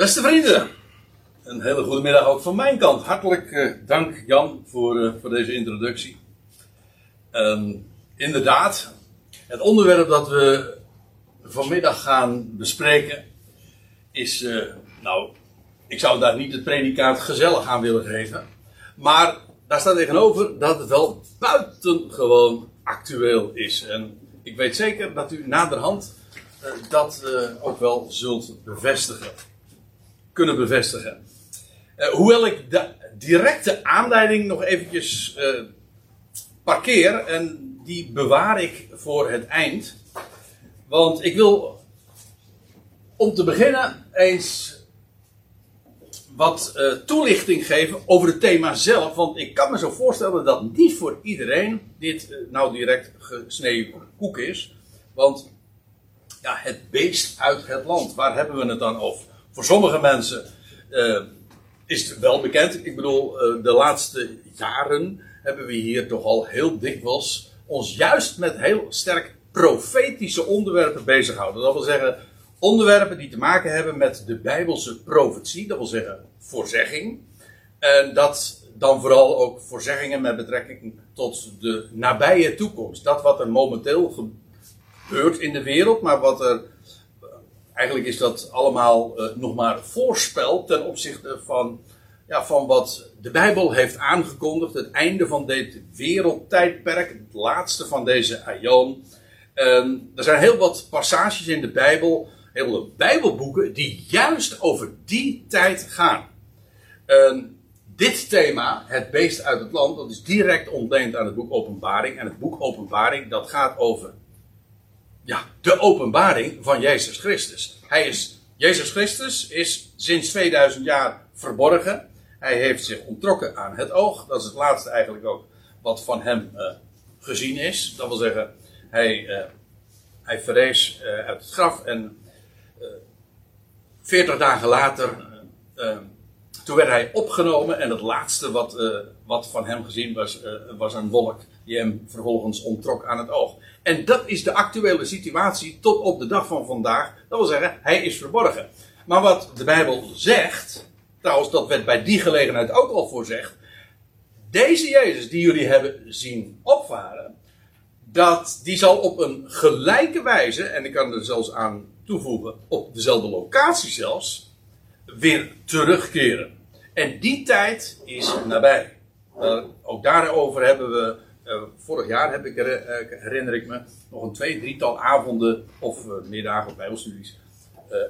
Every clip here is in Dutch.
Beste vrienden, een hele goede middag ook van mijn kant. Hartelijk eh, dank Jan voor, eh, voor deze introductie. Ehm, inderdaad, het onderwerp dat we vanmiddag gaan bespreken is, eh, nou, ik zou daar niet het predicaat gezellig aan willen geven. Maar daar staat tegenover dat het wel buitengewoon actueel is. En ik weet zeker dat u naderhand dat ook wel zult bevestigen. Kunnen bevestigen. Eh, hoewel ik de directe aanleiding nog eventjes eh, parkeer en die bewaar ik voor het eind. Want ik wil om te beginnen eens wat eh, toelichting geven over het thema zelf. Want ik kan me zo voorstellen dat niet voor iedereen dit nou direct gesneden koek is. Want ja, het beest uit het land, waar hebben we het dan over? Voor sommige mensen eh, is het wel bekend. Ik bedoel, eh, de laatste jaren hebben we hier toch al heel dikwijls ons juist met heel sterk profetische onderwerpen bezighouden. Dat wil zeggen, onderwerpen die te maken hebben met de Bijbelse profetie, dat wil zeggen voorzegging. En dat dan vooral ook voorzeggingen met betrekking tot de nabije toekomst. Dat wat er momenteel gebeurt in de wereld, maar wat er. Eigenlijk is dat allemaal eh, nog maar voorspel ten opzichte van, ja, van wat de Bijbel heeft aangekondigd. Het einde van dit wereldtijdperk, het laatste van deze aion. En er zijn heel wat passages in de Bijbel, hele Bijbelboeken, die juist over die tijd gaan. En dit thema, het beest uit het land, dat is direct ontleend aan het boek Openbaring. En het boek Openbaring, dat gaat over ja, de openbaring van Jezus Christus. Hij is, Jezus Christus is sinds 2000 jaar verborgen. Hij heeft zich ontrokken aan het oog. Dat is het laatste eigenlijk ook wat van hem eh, gezien is. Dat wil zeggen, hij, eh, hij verrees eh, uit het graf en veertig dagen later, toen werd hij opgenomen en het laatste wat, wat van hem gezien was, was een wolk die hem vervolgens ontrok aan het oog. En dat is de actuele situatie tot op de dag van vandaag. Dat wil zeggen, hij is verborgen. Maar wat de Bijbel zegt, trouwens, dat werd bij die gelegenheid ook al voorzegd. Deze Jezus die jullie hebben zien opvaren, dat die zal op een gelijke wijze, en ik kan er zelfs aan toevoegen, op dezelfde locatie zelfs, weer terugkeren. En die tijd is nabij. Uh, ook daarover hebben we uh, vorig jaar heb ik, uh, herinner ik me, nog een twee, drietal avonden of meerdagen of bijbelstudies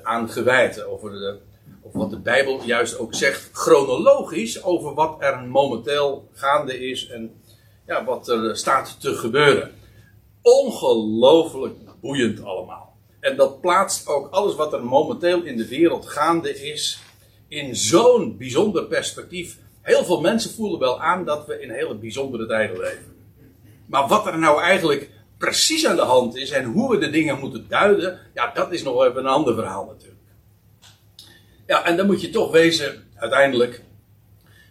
aan gewijd. Over, de, over wat de Bijbel juist ook zegt, chronologisch, over wat er momenteel gaande is en ja, wat er staat te gebeuren. Ongelooflijk boeiend allemaal. En dat plaatst ook alles wat er momenteel in de wereld gaande is in zo'n bijzonder perspectief. Heel veel mensen voelen wel aan dat we in hele bijzondere tijden leven. Maar wat er nou eigenlijk precies aan de hand is en hoe we de dingen moeten duiden, ja, dat is nog even een ander verhaal natuurlijk. Ja, en dan moet je toch wezen, uiteindelijk,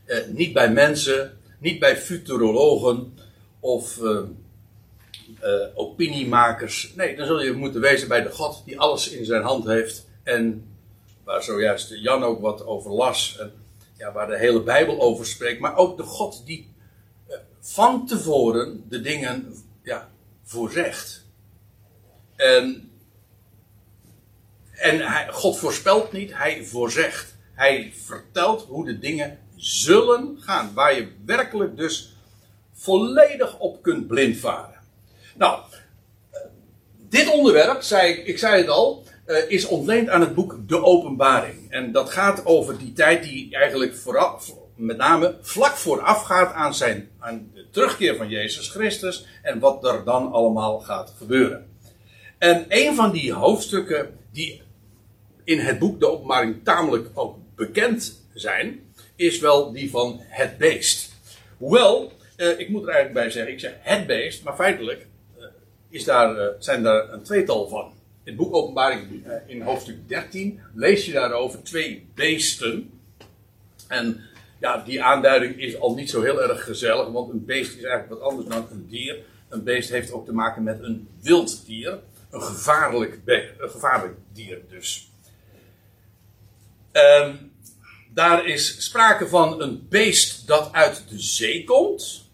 eh, niet bij mensen, niet bij futurologen of eh, eh, opiniemakers. Nee, dan zul je moeten wezen bij de God die alles in zijn hand heeft en waar zojuist Jan ook wat over las. En, ja, waar de hele Bijbel over spreekt, maar ook de God die van tevoren de dingen ja, voorzegt. En, en hij, God voorspelt niet, hij voorzegt. Hij vertelt hoe de dingen zullen gaan. Waar je werkelijk dus volledig op kunt blindvaren. Nou, dit onderwerp, zei, ik zei het al, is ontleend aan het boek De Openbaring. En dat gaat over die tijd die eigenlijk vooraf, met name vlak voorafgaat aan, zijn, aan de terugkeer van Jezus Christus en wat er dan allemaal gaat gebeuren. En een van die hoofdstukken die in het boek De Openbaring tamelijk ook bekend zijn, is wel die van het beest. Hoewel, eh, ik moet er eigenlijk bij zeggen, ik zeg het beest, maar feitelijk eh, is daar, uh, zijn daar een tweetal van. In het boek Openbaring in hoofdstuk 13 lees je daarover twee beesten. En ja, die aanduiding is al niet zo heel erg gezellig, want een beest is eigenlijk wat anders dan een dier. Een beest heeft ook te maken met een wild dier, een gevaarlijk, gevaarlijk dier dus. Ehm, daar is sprake van een beest dat uit de zee komt.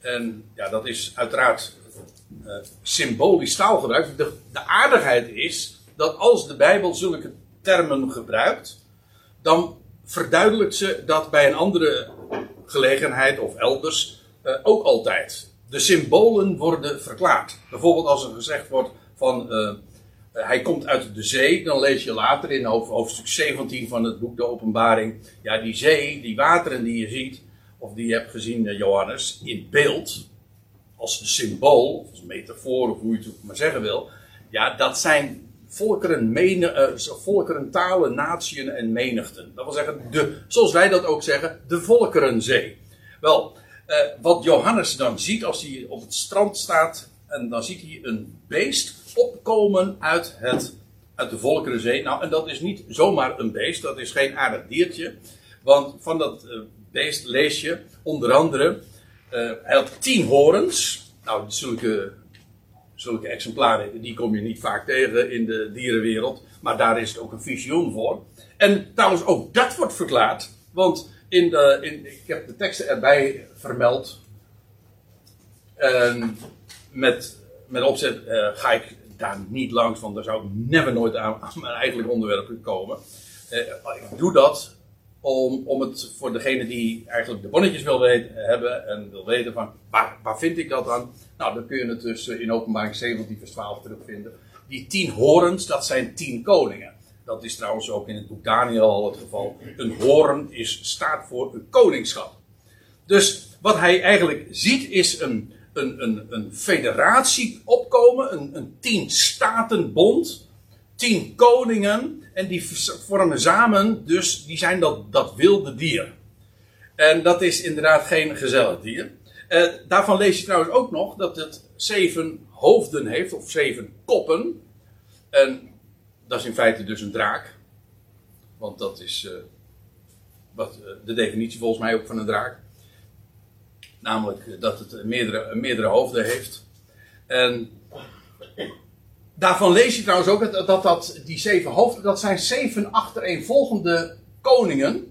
En ja, dat is uiteraard uh, symbolisch taalgebruik. De, de aardigheid is dat als de Bijbel zulke termen gebruikt, dan verduidelijkt ze dat bij een andere gelegenheid of elders uh, ook altijd. De symbolen worden verklaard. Bijvoorbeeld als er gezegd wordt van uh, hij komt uit de zee, dan lees je later in hoofdstuk 17 van het boek De Openbaring. Ja, die zee, die wateren die je ziet, of die je hebt gezien, Johannes, in beeld, als symbool, of als metafoor, of hoe je het maar zeggen wil. Ja, dat zijn volkeren, menen, uh, volkeren, talen, natieën en menigten. Dat wil zeggen, de, zoals wij dat ook zeggen, de volkerenzee. Wel, uh, wat Johannes dan ziet als hij op het strand staat, en dan ziet hij een beest opkomen uit, het, uit de volkerenzee. Nou, en dat is niet zomaar een beest, dat is geen aardig diertje. Want van dat uh, beest lees je onder andere, hij had tien horens. Nou, zulke zulke exemplaren, die kom je niet vaak tegen in de dierenwereld. Maar daar is het ook een visioen voor. En trouwens, ook dat wordt verklaard. Want in de, in, ik heb de teksten erbij vermeld. En met, met opzet uh, ga ik daar niet langs, want daar zou ik never nooit aan, mijn eigenlijk onderwerp komen. Uh, ik doe dat om, om het voor degene die eigenlijk de bonnetjes wil weten, hebben en wil weten van waar, waar vind ik dat dan? Nou, dan kun je het dus eh, in openbaring 17 vers 12 terugvinden. Die tien horens, dat zijn tien koningen. Dat is trouwens ook in het boek Daniel al het geval. Een horen is, staat voor een koningschap. Dus wat hij eigenlijk ziet is een, een, een, een federatie opkomen, een, een tien statenbond, tien koningen, en die vormen samen, dus die zijn dat, dat wilde dier. En dat is inderdaad geen gezellig dier. Uh, daarvan lees je trouwens ook nog dat het zeven hoofden heeft, of zeven koppen. En dat is in feite dus een draak. Want dat is uh, wat, uh, de definitie volgens mij ook van een draak. Namelijk dat het meerdere, meerdere hoofden heeft. En daarvan lees je trouwens ook dat, dat, die zeven hoofden, dat zijn zeven achtereenvolgende koningen.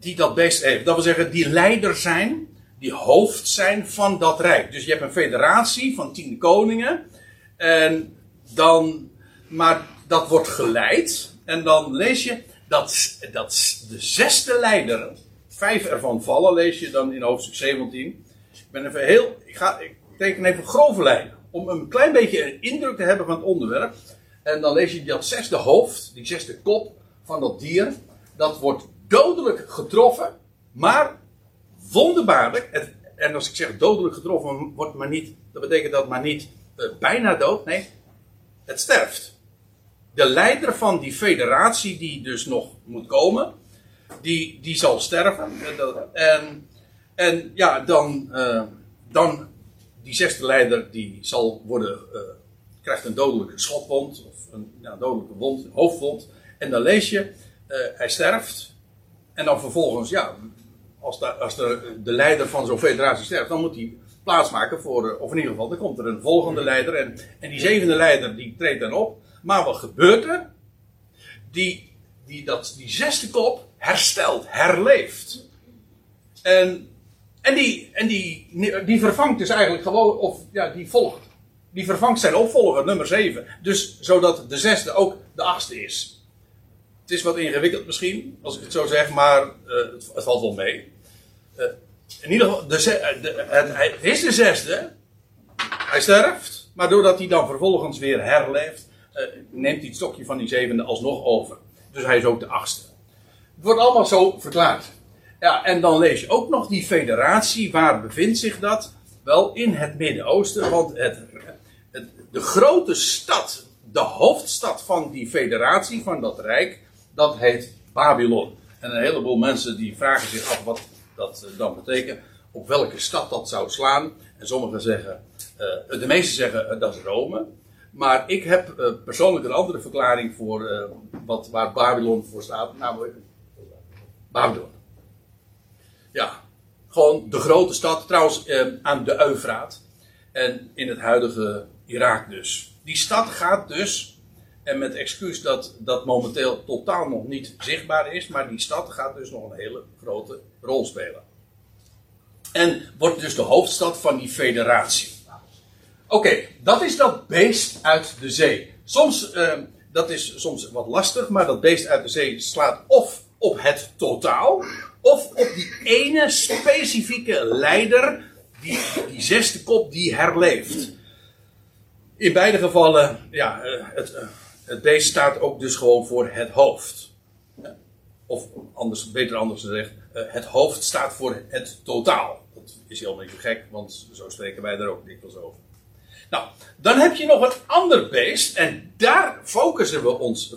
die dat beest heeft. Dat wil zeggen, die leider zijn die hoofd zijn van dat rijk. Dus je hebt een federatie van tien koningen. En dan, maar dat wordt geleid. En dan lees je dat, dat de zesde leider, vijf ervan vallen, lees je dan in hoofdstuk 17. Ik ben even heel, ik, ga, ik teken even grove lijnen. Om een klein beetje een indruk te hebben van het onderwerp. En dan lees je dat zesde hoofd, die zesde kop van dat dier. Dat wordt dodelijk getroffen. Maar wonderbaarlijk, het, en als ik zeg dodelijk getroffen, wordt maar niet, dat betekent dat maar niet uh, bijna dood, nee, het sterft. De leider van die federatie die dus nog moet komen, die, die zal sterven. En, en ja, dan, uh, dan die zesde leider die zal worden, uh, krijgt een dodelijke schotwond, of een ja, dodelijke wond, een hoofdwond. En dan lees je, hij sterft. En dan vervolgens, ja, als, de, als de, de leider van zo'n federatie sterft, dan moet hij plaatsmaken voor, eh, of in ieder geval, dan komt er een volgende leider. En, en die zevende leider, die treedt dan op. Maar wat gebeurt er? Die, die, dat, die zesde kop herstelt, herleeft. En, en, die, en die, die vervangt dus eigenlijk gewoon, of ja, die volgt. Die vervangt zijn opvolger, nummer 7. Dus zodat de zesde ook de achtste is. Het is wat ingewikkeld misschien, als ik het zo zeg, maar uh, het, valt wel mee. Uh, in ieder geval, de, eh, het, is de zesde. Hij sterft, maar doordat hij dan vervolgens weer herleeft, neemt hij het stokje van die zevende alsnog over. Dus hij is ook de achtste. Het wordt allemaal zo verklaard. Ja, en dan lees je ook nog die federatie, waar bevindt zich dat? Wel in het Midden-Oosten, want het, het, de grote stad, de hoofdstad van die federatie, van dat rijk, dat heet Babylon. En een heleboel mensen die vragen zich af wat dat eh, dan betekent, op welke stad dat zou slaan. En sommigen zeggen, uh, de meesten zeggen uh, dat is Rome. Maar ik heb persoonlijk een andere verklaring voor wat, waar Babylon voor staat, namelijk Babylon. Ja, gewoon de grote stad, trouwens aan de Eufraat. En in het huidige Irak dus. Die stad gaat dus En met excuus dat dat momenteel totaal nog niet zichtbaar is. Maar die stad gaat dus nog een hele grote rol spelen. En wordt dus de hoofdstad van die federatie. Oké, dat is dat beest uit de zee. Soms, uh, dat is soms wat lastig, maar dat beest uit de zee slaat of op het totaal, of op die ene specifieke leider, die, die zesde kop die herleeft. In beide gevallen, ja, eh, het, eh, het beest staat ook dus gewoon voor het hoofd. Of anders, beter anders gezegd, eh, het hoofd staat voor het totaal. Dat is helemaal niet gek, want zo spreken wij er ook dikwijls over. Nou, dan heb je nog een ander beest. En daar focussen we ons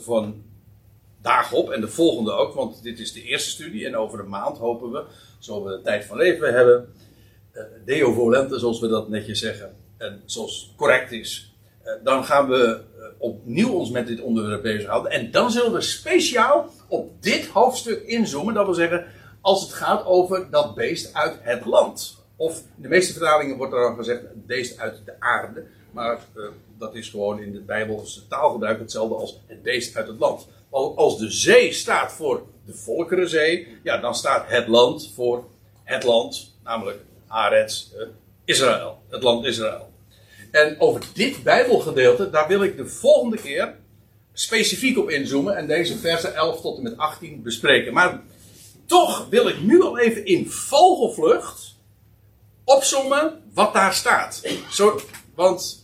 vandaag op. En de volgende ook, want dit is de eerste studie. En over een maand hopen we, zo we de tijd van leven hebben. Uh, Deo volente, zoals we dat netjes zeggen. En zoals correct is. Uh, dan gaan we uh, opnieuw ons met dit onderwerp bezighouden. En dan zullen we speciaal op dit hoofdstuk inzoomen. Dat wil zeggen, als het gaat over dat beest uit het land. Of in de meeste vertalingen wordt er dan gezegd het beest uit de aarde. Maar dat is gewoon in het Bijbelse taalgebruik hetzelfde als het beest uit het land. Als de zee staat voor de Volkerenzee, ja, dan staat het land voor het land, namelijk Arets, uh, Israël, het land Israël. En over dit Bijbelgedeelte, daar wil ik de volgende keer specifiek op inzoomen en deze versen 11 tot en met 18 bespreken. Maar toch wil ik nu al even in vogelvlucht opzommen wat daar staat. Zo, want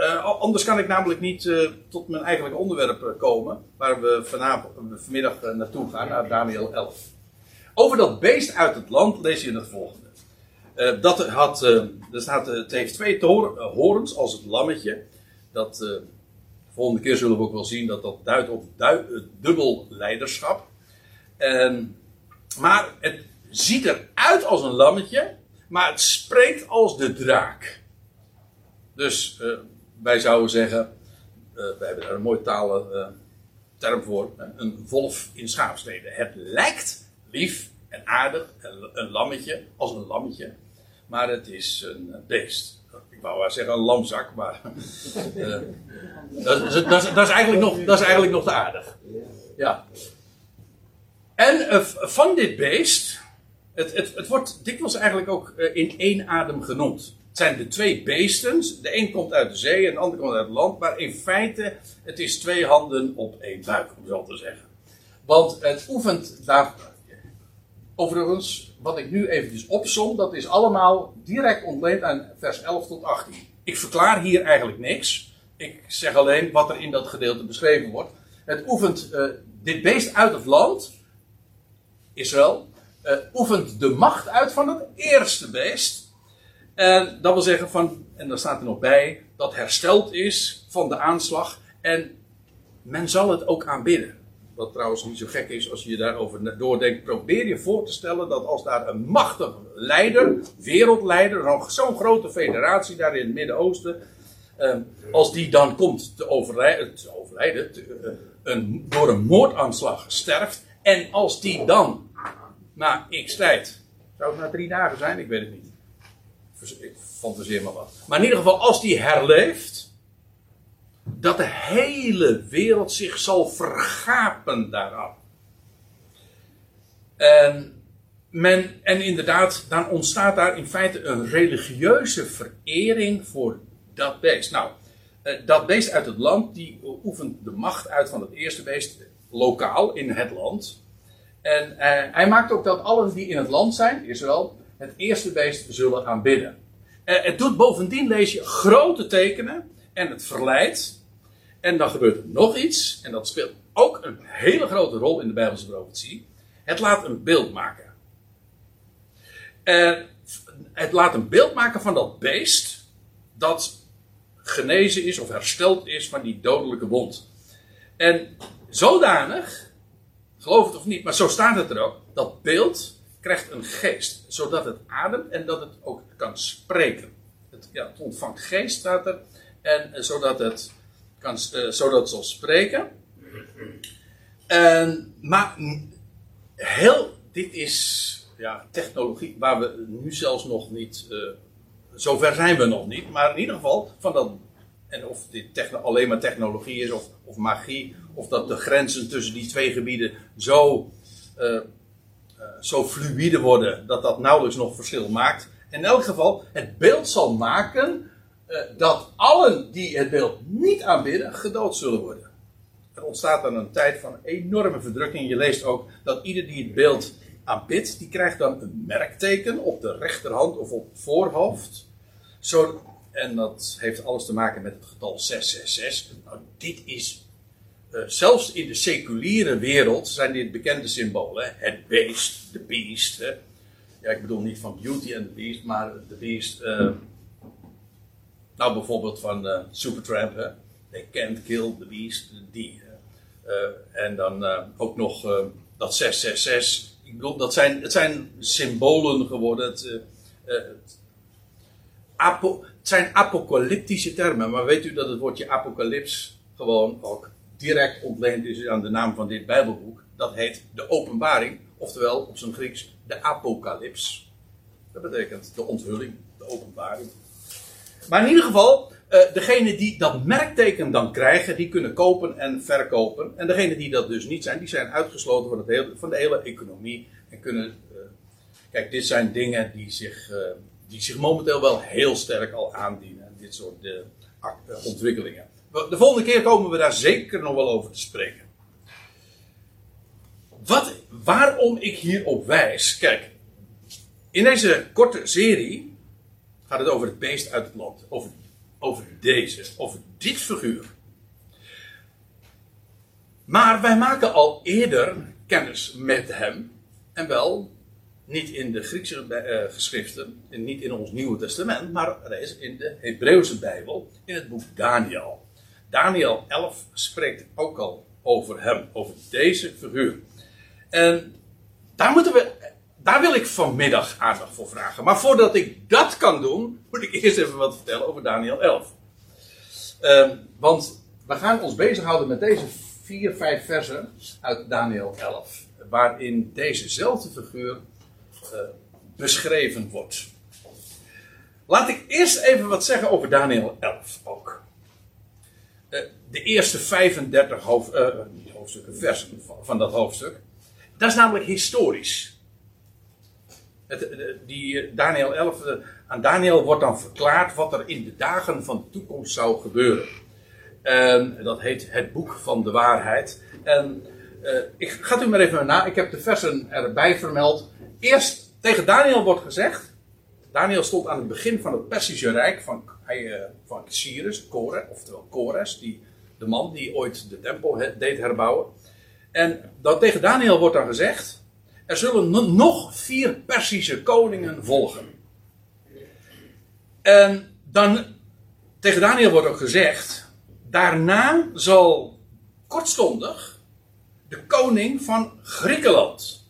uh, anders kan ik namelijk niet uh, tot mijn eigenlijke onderwerp uh, komen. Waar we vanavond, vanmiddag naartoe gaan, naar Daniel 11. Over dat beest uit het land lees je het volgende. dat had, er staat, het heeft twee toren, horens als het lammetje. Dat, de volgende keer zullen we ook wel zien dat dat duidt op dubbel leiderschap. En, maar het ziet eruit als een lammetje. Maar het spreekt als de draak. Dus wij zouden zeggen, uh, wij hebben daar een mooie talen uh, term voor, een wolf in schaapsteden. Het lijkt lief en aardig, een, lammetje, als een lammetje, maar het is een beest. Ik wou wel zeggen een lamzak, maar dat, dat, dat, is eigenlijk nog, dat is eigenlijk nog te aardig. Ja. En van dit beest het, het, het wordt dikwijls eigenlijk ook in één adem genoemd. Zijn de twee beesten. De een komt uit de zee en de ander komt uit het land. Maar in feite, het is twee handen op één buik, om zo te zeggen. Want het oefent daar. Overigens, wat ik nu eventjes opsom, dat is allemaal direct ontleend aan vers 11 tot 18. Ik verklaar hier eigenlijk niks. Ik zeg alleen wat er in dat gedeelte beschreven wordt. Het oefent uh, dit beest uit het land, Israël, uh, oefent de macht uit van het eerste beest. En dat wil zeggen van, en daar staat er nog bij, dat hersteld is van de aanslag. En men zal het ook aanbidden. Wat trouwens niet zo gek is als je daarover doordenkt. Probeer je voor te stellen dat als daar een machtige leider, wereldleider, zo'n grote federatie daar in het Midden-Oosten. Uh, als die dan komt te overlijden, te overlijden te, uh, een, door een moordaanslag sterft. En als die dan na x tijd. Zou het na drie dagen zijn? Ik weet het niet. Ik fantaseer maar wat. Maar in ieder geval, als die herleeft. Dat de hele wereld zich zal vergapen daaraan. En, men, en inderdaad, dan ontstaat daar in feite een religieuze verering voor dat beest. Nou, eh, dat beest uit het land, die oefent de macht uit van het eerste beest lokaal in het land. En uh, hij maakt ook dat allen die in het land zijn, Israël, het eerste beest zullen aanbidden. Uh, het doet bovendien, lees je, grote tekenen en het verleidt. En dan gebeurt er nog iets, en dat speelt ook een hele grote rol in de Bijbelse profetie. Het laat een beeld maken. Uh, het laat een beeld maken van dat beest dat genezen is of hersteld is van die dodelijke wond. En zodanig Geloof het of niet, maar zo staat het er ook. Dat beeld krijgt een geest, zodat het ademt en dat het ook kan spreken. Het, ja, het ontvangt geest, staat er. En eh, zodat het, kan, uh, zodat het zal spreken. En, maar heel, dit is ja, technologie waar we nu zelfs nog niet, uh, zover zijn we nog niet. Maar in ieder geval, van dat En of dit alleen maar technologie is of, of magie, of dat de grenzen tussen die twee gebieden zo, uh, zo fluïde worden dat dat nauwelijks nog verschil maakt. In elk geval, het beeld zal maken uh, dat allen die het beeld niet aanbidden, gedood zullen worden. Er ontstaat dan een tijd van enorme verdrukking. Je leest ook dat ieder die het beeld aanbidt, die krijgt dan een merkteken op de rechterhand of op het voorhoofd. Zo, en dat heeft alles te maken met het getal 666. Nou, dit is, uh, zelfs in de seculiere wereld zijn dit bekende symbolen. Het beest, de beest. Hè. Ja, ik bedoel niet van Beauty and the Beast, maar de beest. Uh, nou, bijvoorbeeld van uh, Supertramp. Hè. They can't kill the beast. Die. en dan ook nog dat 666. Ik bedoel, dat zijn, het zijn symbolen geworden. Het, het zijn apocalyptische termen, maar weet u dat het woordje apocalyps gewoon ook direct ontleend is aan de naam van dit Bijbelboek? Dat heet de openbaring, oftewel op zijn Grieks de apocalyps. Dat betekent de onthulling, de openbaring. Maar in ieder geval, uh, degene die dat merkteken dan krijgen, die kunnen kopen en verkopen. En degene die dat dus niet zijn, die zijn uitgesloten van, het hele, van de hele economie. En kunnen. Uh, kijk, dit zijn dingen die zich. Uh, die zich momenteel wel heel sterk al aandienen. Dit soort ontwikkelingen. De volgende keer komen we daar zeker nog wel over te spreken. Wat, waarom ik hierop wijs. Kijk, in deze korte serie gaat het over het beest uit het land. Over, over deze, over dit figuur. Maar wij maken al eerder kennis met hem. En wel niet in de Griekse uh, geschriften, en niet in ons Nieuwe Testament, maar in de Hebreeuwse Bijbel, in het boek Daniel. Daniel 11 spreekt ook al over hem, over deze figuur. En daar, moeten we, daar wil ik vanmiddag aandacht voor vragen. Maar voordat ik dat kan doen, moet ik eerst even wat vertellen over Daniel 11. Uh, want we gaan ons bezighouden met deze vier, vijf versen uit Daniel 11. Waarin dezezelfde figuur uh, beschreven wordt. Laat ik eerst even wat zeggen over Daniel 11 ook. Uh, de eerste 35 hoofd, uh, hoofdstukken, versen van, dat hoofdstuk. Dat is namelijk historisch. Het, die Daniel 11, aan Daniel wordt dan verklaard wat er in de dagen van de toekomst zou gebeuren. En dat heet het boek van de waarheid. En ik ga u maar even na. Ik heb de versen erbij vermeld eerst tegen Daniel wordt gezegd. Daniel stond aan het begin van het Persische Rijk van, uh, van Cyrus, Kore, oftewel Kores, die, de man die ooit de tempel deed herbouwen. En dat tegen Daniel wordt dan gezegd: er zullen nog vier Persische koningen volgen. En dan tegen Daniel wordt ook gezegd: daarna zal kortstondig de koning van Griekenland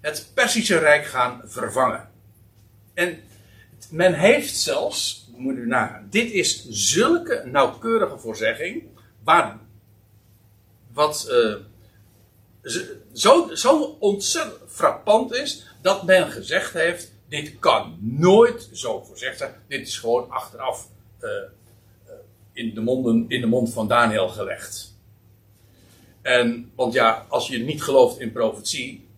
het Persische Rijk gaan vervangen. En men heeft zelfs, moet u nagaan, dit is zulke nauwkeurige voorzegging, waar, wat uh, zo, zo ontzettend frappant is, dat men gezegd heeft, dit kan nooit zo voorzegd zijn, dit is gewoon achteraf uh, in, de monden, in de mond van Daniel gelegd. En, want ja, als je niet gelooft in profetie,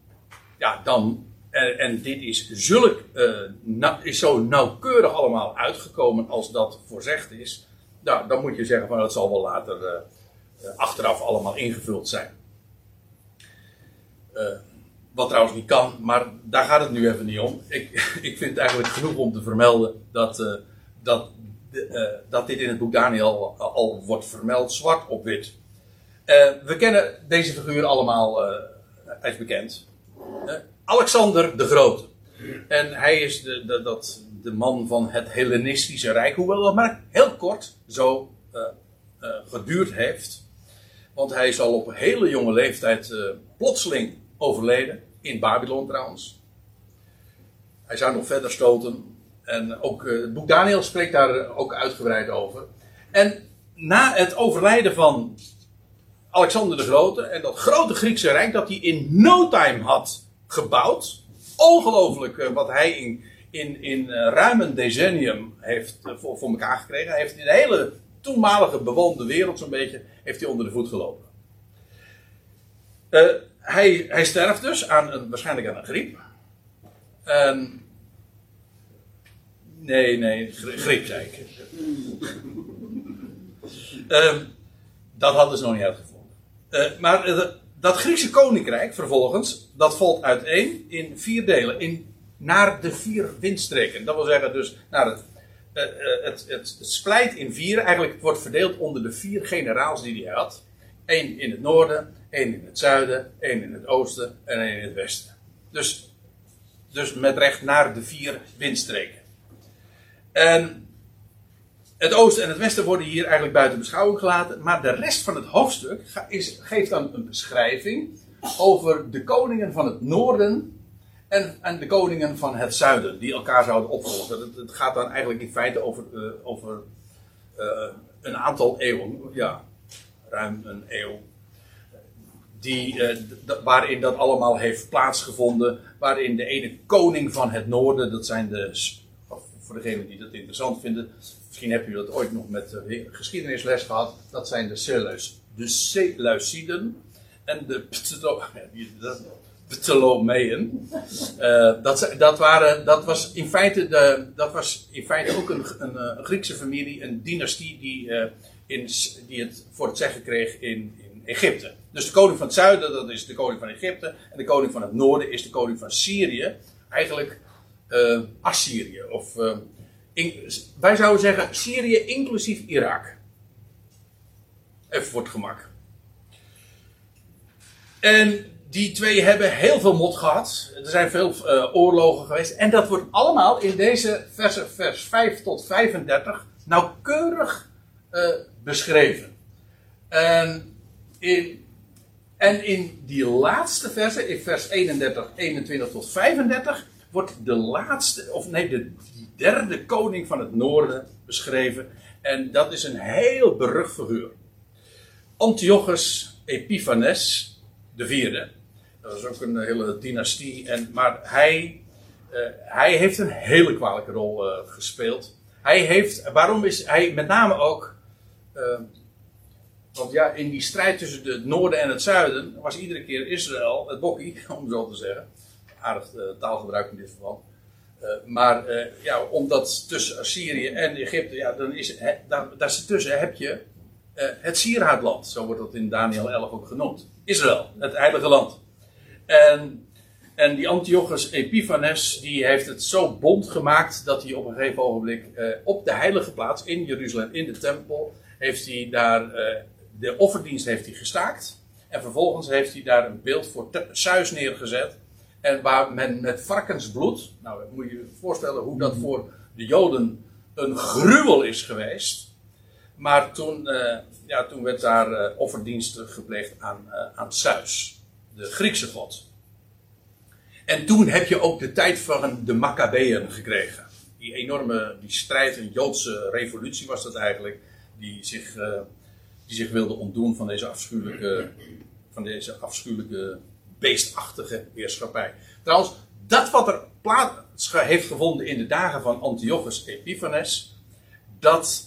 ja, dan, en, en dit is, zulk, uh, is zo nauwkeurig allemaal uitgekomen als dat voorzegd is. Nou, dan moet je zeggen van dat zal wel later uh, achteraf allemaal ingevuld zijn. Wat trouwens niet kan, maar daar gaat het nu even niet om. Ik, ik vind het eigenlijk genoeg om te vermelden dat, dat, dat dit in het boek Daniel al, al wordt vermeld, zwart op wit. we kennen deze figuur allemaal, hij is bekend. Alexander de Grote. En hij is de, dat, de man van het Hellenistische Rijk, hoewel dat maar heel kort zo uh, uh, geduurd heeft. Want hij is al op hele jonge leeftijd uh, plotseling overleden, in Babylon trouwens. Hij zou nog verder stoten. En ook het boek Daniel spreekt daar ook uitgebreid over. En na het overlijden van Alexander de Grote en dat grote Griekse rijk dat hij in no time had gebouwd. Ongelooflijk eh, wat hij in, in, in uh, ruim een decennium heeft uh, voor, voor elkaar gekregen. Hij heeft in de hele toenmalige bewoonde wereld zo'n beetje, heeft hij onder de voet gelopen. Hij, hij sterft dus aan een, waarschijnlijk aan een griep. Nee, nee, griep zei ik. Um, dat hadden ze nog niet uitgevonden. Maar dat Griekse koninkrijk vervolgens, dat valt uiteen in vier delen. In, naar de vier windstreken. Dat wil zeggen dus naar het, uh, het, het, het splijt in vier. Eigenlijk wordt verdeeld onder de vier generaals die hij had. Eén in het noorden, één in het zuiden, één in het oosten en één in het westen. Dus, dus met recht naar de vier windstreken. En het oosten en het westen worden hier eigenlijk buiten beschouwing gelaten. Maar de rest van het hoofdstuk geeft dan een beschrijving over de koningen van het noorden en, en de koningen van het zuiden. Die elkaar zouden opvolgen. Het, gaat dan eigenlijk in feite over, uh, over uh, een aantal eeuwen. Ja, ruim een eeuw. Die, uh, waarin dat allemaal heeft plaatsgevonden. Waarin de ene koning van het noorden, dat zijn de voor degenen die dat interessant vinden, misschien heb je dat ooit nog met uh, geschiedenisles gehad. Dat zijn de Seleucids. De Seleuciden en de. Uh, dat, dat, waren, dat, was in feite de, dat was in feite ook een, een, een Griekse familie, een dynastie die, in, die het voor het zeggen kreeg in, in Egypte. Dus de koning van het zuiden, dat is de koning van Egypte. En de koning van het noorden is de koning van Syrië. Eigenlijk Assyrië. Of wij zouden zeggen Syrië inclusief Irak. Even voor het gemak. En die twee hebben heel veel mot gehad. Er zijn veel uh, oorlogen geweest. En dat wordt allemaal in deze versen, vers 5 tot 35, nauwkeurig beschreven. En in, en in die laatste versen, in vers 31, 21 tot 35, wordt de laatste, of nee, de derde koning van het noorden beschreven. En dat is een heel berucht figuur. Antiochus Epiphanes, de. Dat is ook een hele dynastie. En, maar hij, uh, hij heeft een hele kwalijke rol uh, gespeeld. Hij heeft, waarom is hij met name ook. Uh, want ja, in die strijd tussen het noorden en het zuiden was iedere keer Israël het bokkie, om zo te zeggen aardig uh, taalgebruik in dit verband. Uh, maar uh, ja, omdat tussen Syrië en Egypte, ja, dan is, daar, daartussen heb je het sieraadland. Zo wordt dat in Daniel 11 ook genoemd. Israël, het heilige land. En, en die Antiochus Epiphanes, die heeft het zo bond gemaakt dat hij op een gegeven ogenblik op de heilige plaats in Jeruzalem, in de tempel, heeft hij daar de offerdienst heeft hij gestaakt. En vervolgens heeft hij daar een beeld voor Zeus neergezet. En waar men met varkensbloed, nou moet je je voorstellen hoe dat voor de Joden een gruwel is geweest. Maar toen, uh, ja, toen werd daar uh, offerdienst gepleegd aan, uh, aan Zeus, de Griekse god. En toen heb je ook de tijd van de Maccabeën gekregen. Die enorme die strijd, een Joodse revolutie was dat eigenlijk, die zich, die zich wilde ontdoen van deze afschuwelijke, van deze afschuwelijke beestachtige heerschappij. Trouwens, dat wat er plaats heeft gevonden in de dagen van Antiochus Epiphanes, dat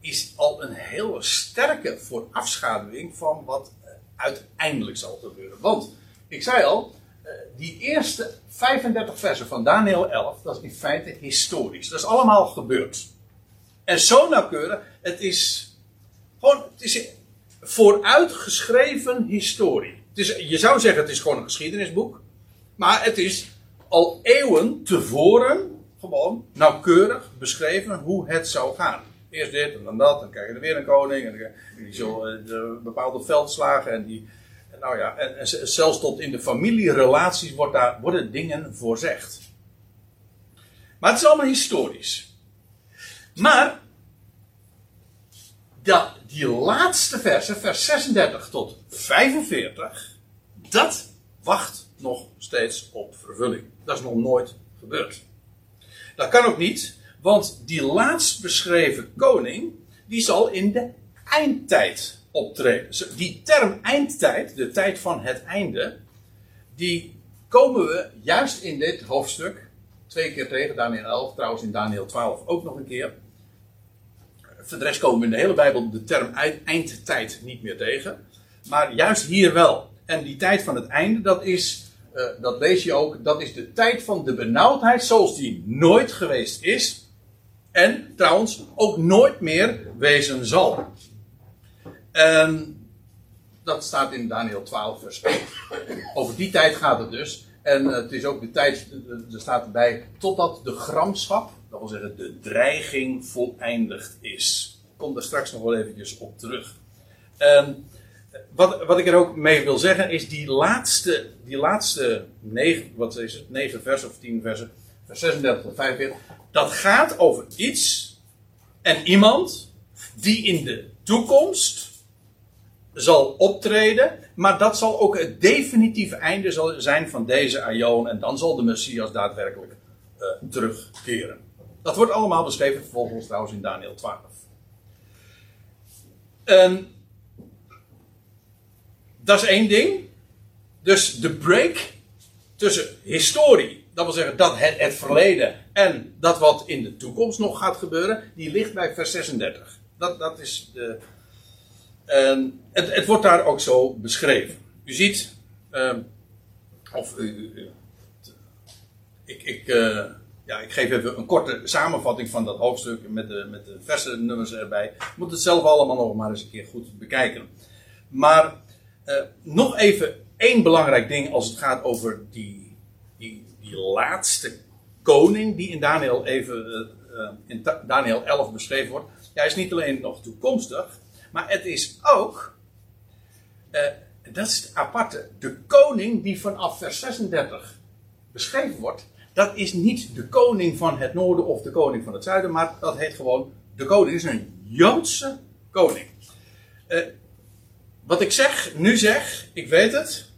is al een heel sterke voorafschaduwing van wat uiteindelijk zal gebeuren. Want, ik zei al, eh, die eerste 35 versen van Daniel 11, dat is in feite historisch. Dat is allemaal gebeurd. En zo nauwkeurig, het is gewoon, het is vooruitgeschreven historie je zou zeggen het is gewoon een geschiedenisboek. Maar het is al eeuwen tevoren gewoon nauwkeurig beschreven hoe het zou gaan. Eerst dit en dan dat, dan krijg je er weer een koning. En die zullen uh, bepaalde veldslagen. En, die, nou ja, en, en, zelfs tot in de familierelaties wordt daar, worden dingen voorzegd. Maar het is allemaal historisch. Maar dat, die laatste versen, vers 36 tot 45, dat wacht nog steeds op vervulling. Dat is nog nooit gebeurd. Dat kan ook niet, want die laatst beschreven koning, die zal in de eindtijd optreden. Die term eindtijd, de tijd van het einde, die komen we juist in dit hoofdstuk twee keer tegen, Daniel 11, trouwens in Daniel 12 ook nog een keer voor de rest komen we in de hele Bijbel de term eindtijd niet meer tegen. Maar juist hier wel. En die tijd van het einde, dat is, uh, dat lees je ook, dat is de tijd van de benauwdheid zoals die nooit geweest is. En trouwens ook nooit meer wezen zal. En dat staat in Daniel 12, vers 1. Over die tijd gaat het dus. En uh, het is ook de tijd, er staat erbij, totdat de gramschap, dat wil zeggen de dreiging, voleindigd is. Ik kom daar straks nog wel eventjes op terug. En wat, wat ik er ook mee wil zeggen is die laatste, die laatste negen, wat is het, negen versen of tien versen, vers 36 tot 45, dat gaat over iets en iemand die in de toekomst zal optreden, maar dat zal ook het definitieve einde zijn van deze aion en dan zal de Messias daadwerkelijk uh, terugkeren. Dat wordt allemaal beschreven vervolgens trouwens in Daniel 12. En dat is één ding. Dus de break tussen historie, dat wil zeggen dat het, het verleden en dat wat in de toekomst nog gaat gebeuren, die ligt bij vers 36. Dat, dat is de. En het, het wordt daar ook zo beschreven. U ziet, uh, of ik, ik, uh, ja, ik geef even een korte samenvatting van dat hoofdstuk met de, met de verse nummers erbij. Je moet het zelf allemaal nog maar eens een keer goed bekijken. Maar uh, nog even één belangrijk ding als het gaat over die, die, die laatste koning die in Daniel, even, uh, in Daniel 11 beschreven wordt. Ja, hij is niet alleen nog toekomstig, maar het is ook, uh, dat is het aparte, de koning die vanaf vers 36 beschreven wordt, dat is niet de koning van het noorden of de koning van het zuiden, maar dat heet gewoon de koning. Is een Joodse koning. Uh, wat ik zeg, nu zeg, ik weet het.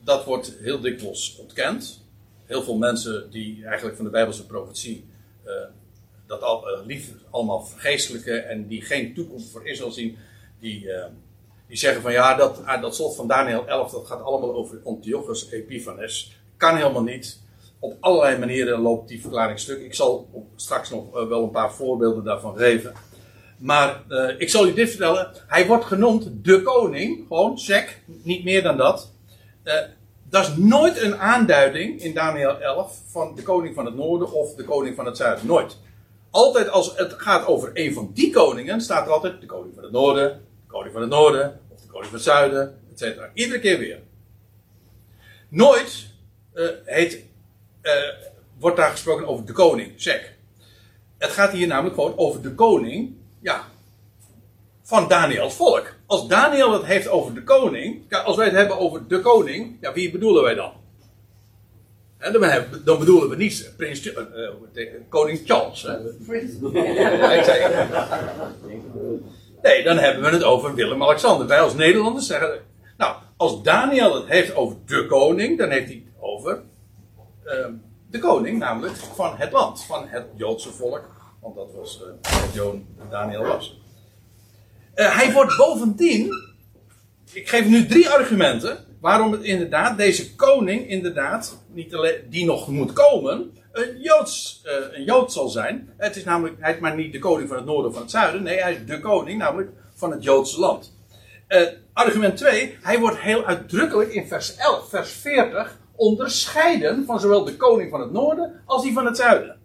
Dat wordt heel dikwijls ontkend. Heel veel mensen die eigenlijk van de Bijbelse profetie uh, dat al, uh, lief allemaal vergeestelijken en die geen toekomst voor Israël zien, die, die zeggen van ja, dat, ah, dat slot van Daniel 11, dat gaat allemaal over Antiochus Epiphanes. Kan helemaal niet. Op allerlei manieren loopt die verklaring stuk. Ik zal straks nog wel een paar voorbeelden daarvan geven. Maar uh, ik zal u dit vertellen. Hij wordt genoemd de koning. Gewoon, check. Niet meer dan dat. Uh, dat is nooit een aanduiding in Daniel 11 van de koning van het noorden of de koning van het zuiden. Nooit. Altijd als het gaat over een van die koningen, staat er altijd de koning van het noorden, de koning van het noorden, of de koning van het zuiden, etc. Iedere keer weer. Nooit heet, wordt daar gesproken over de koning. Check. Het gaat hier namelijk gewoon over de koning ja, van Daniels volk. Als Daniel het heeft over de koning, als wij het hebben over de koning, ja, wie bedoelen wij dan? Dan, hebben, dan bedoelen we niet prins, uh, uh, koning Charles. Hè? nee, dan hebben we het over Willem-Alexander. Wij als Nederlanders zeggen, nou, als Daniel het heeft over de koning, dan heeft hij het over de koning, namelijk van het land, van het Joodse volk want dat was uh, wat Joon Daniel was. Uh, hij wordt bovendien. Ik geef nu drie argumenten. Waarom het inderdaad, deze koning, inderdaad, niet alleen, die nog moet komen, een, Joods, uh, een Jood zal zijn. Het is namelijk, hij is maar niet de koning van het noorden of van het zuiden. Nee, hij is de koning, namelijk van het Joodse land. argument 2, hij wordt heel uitdrukkelijk in vers 11, vers 40 onderscheiden van zowel de koning van het noorden als die van het zuiden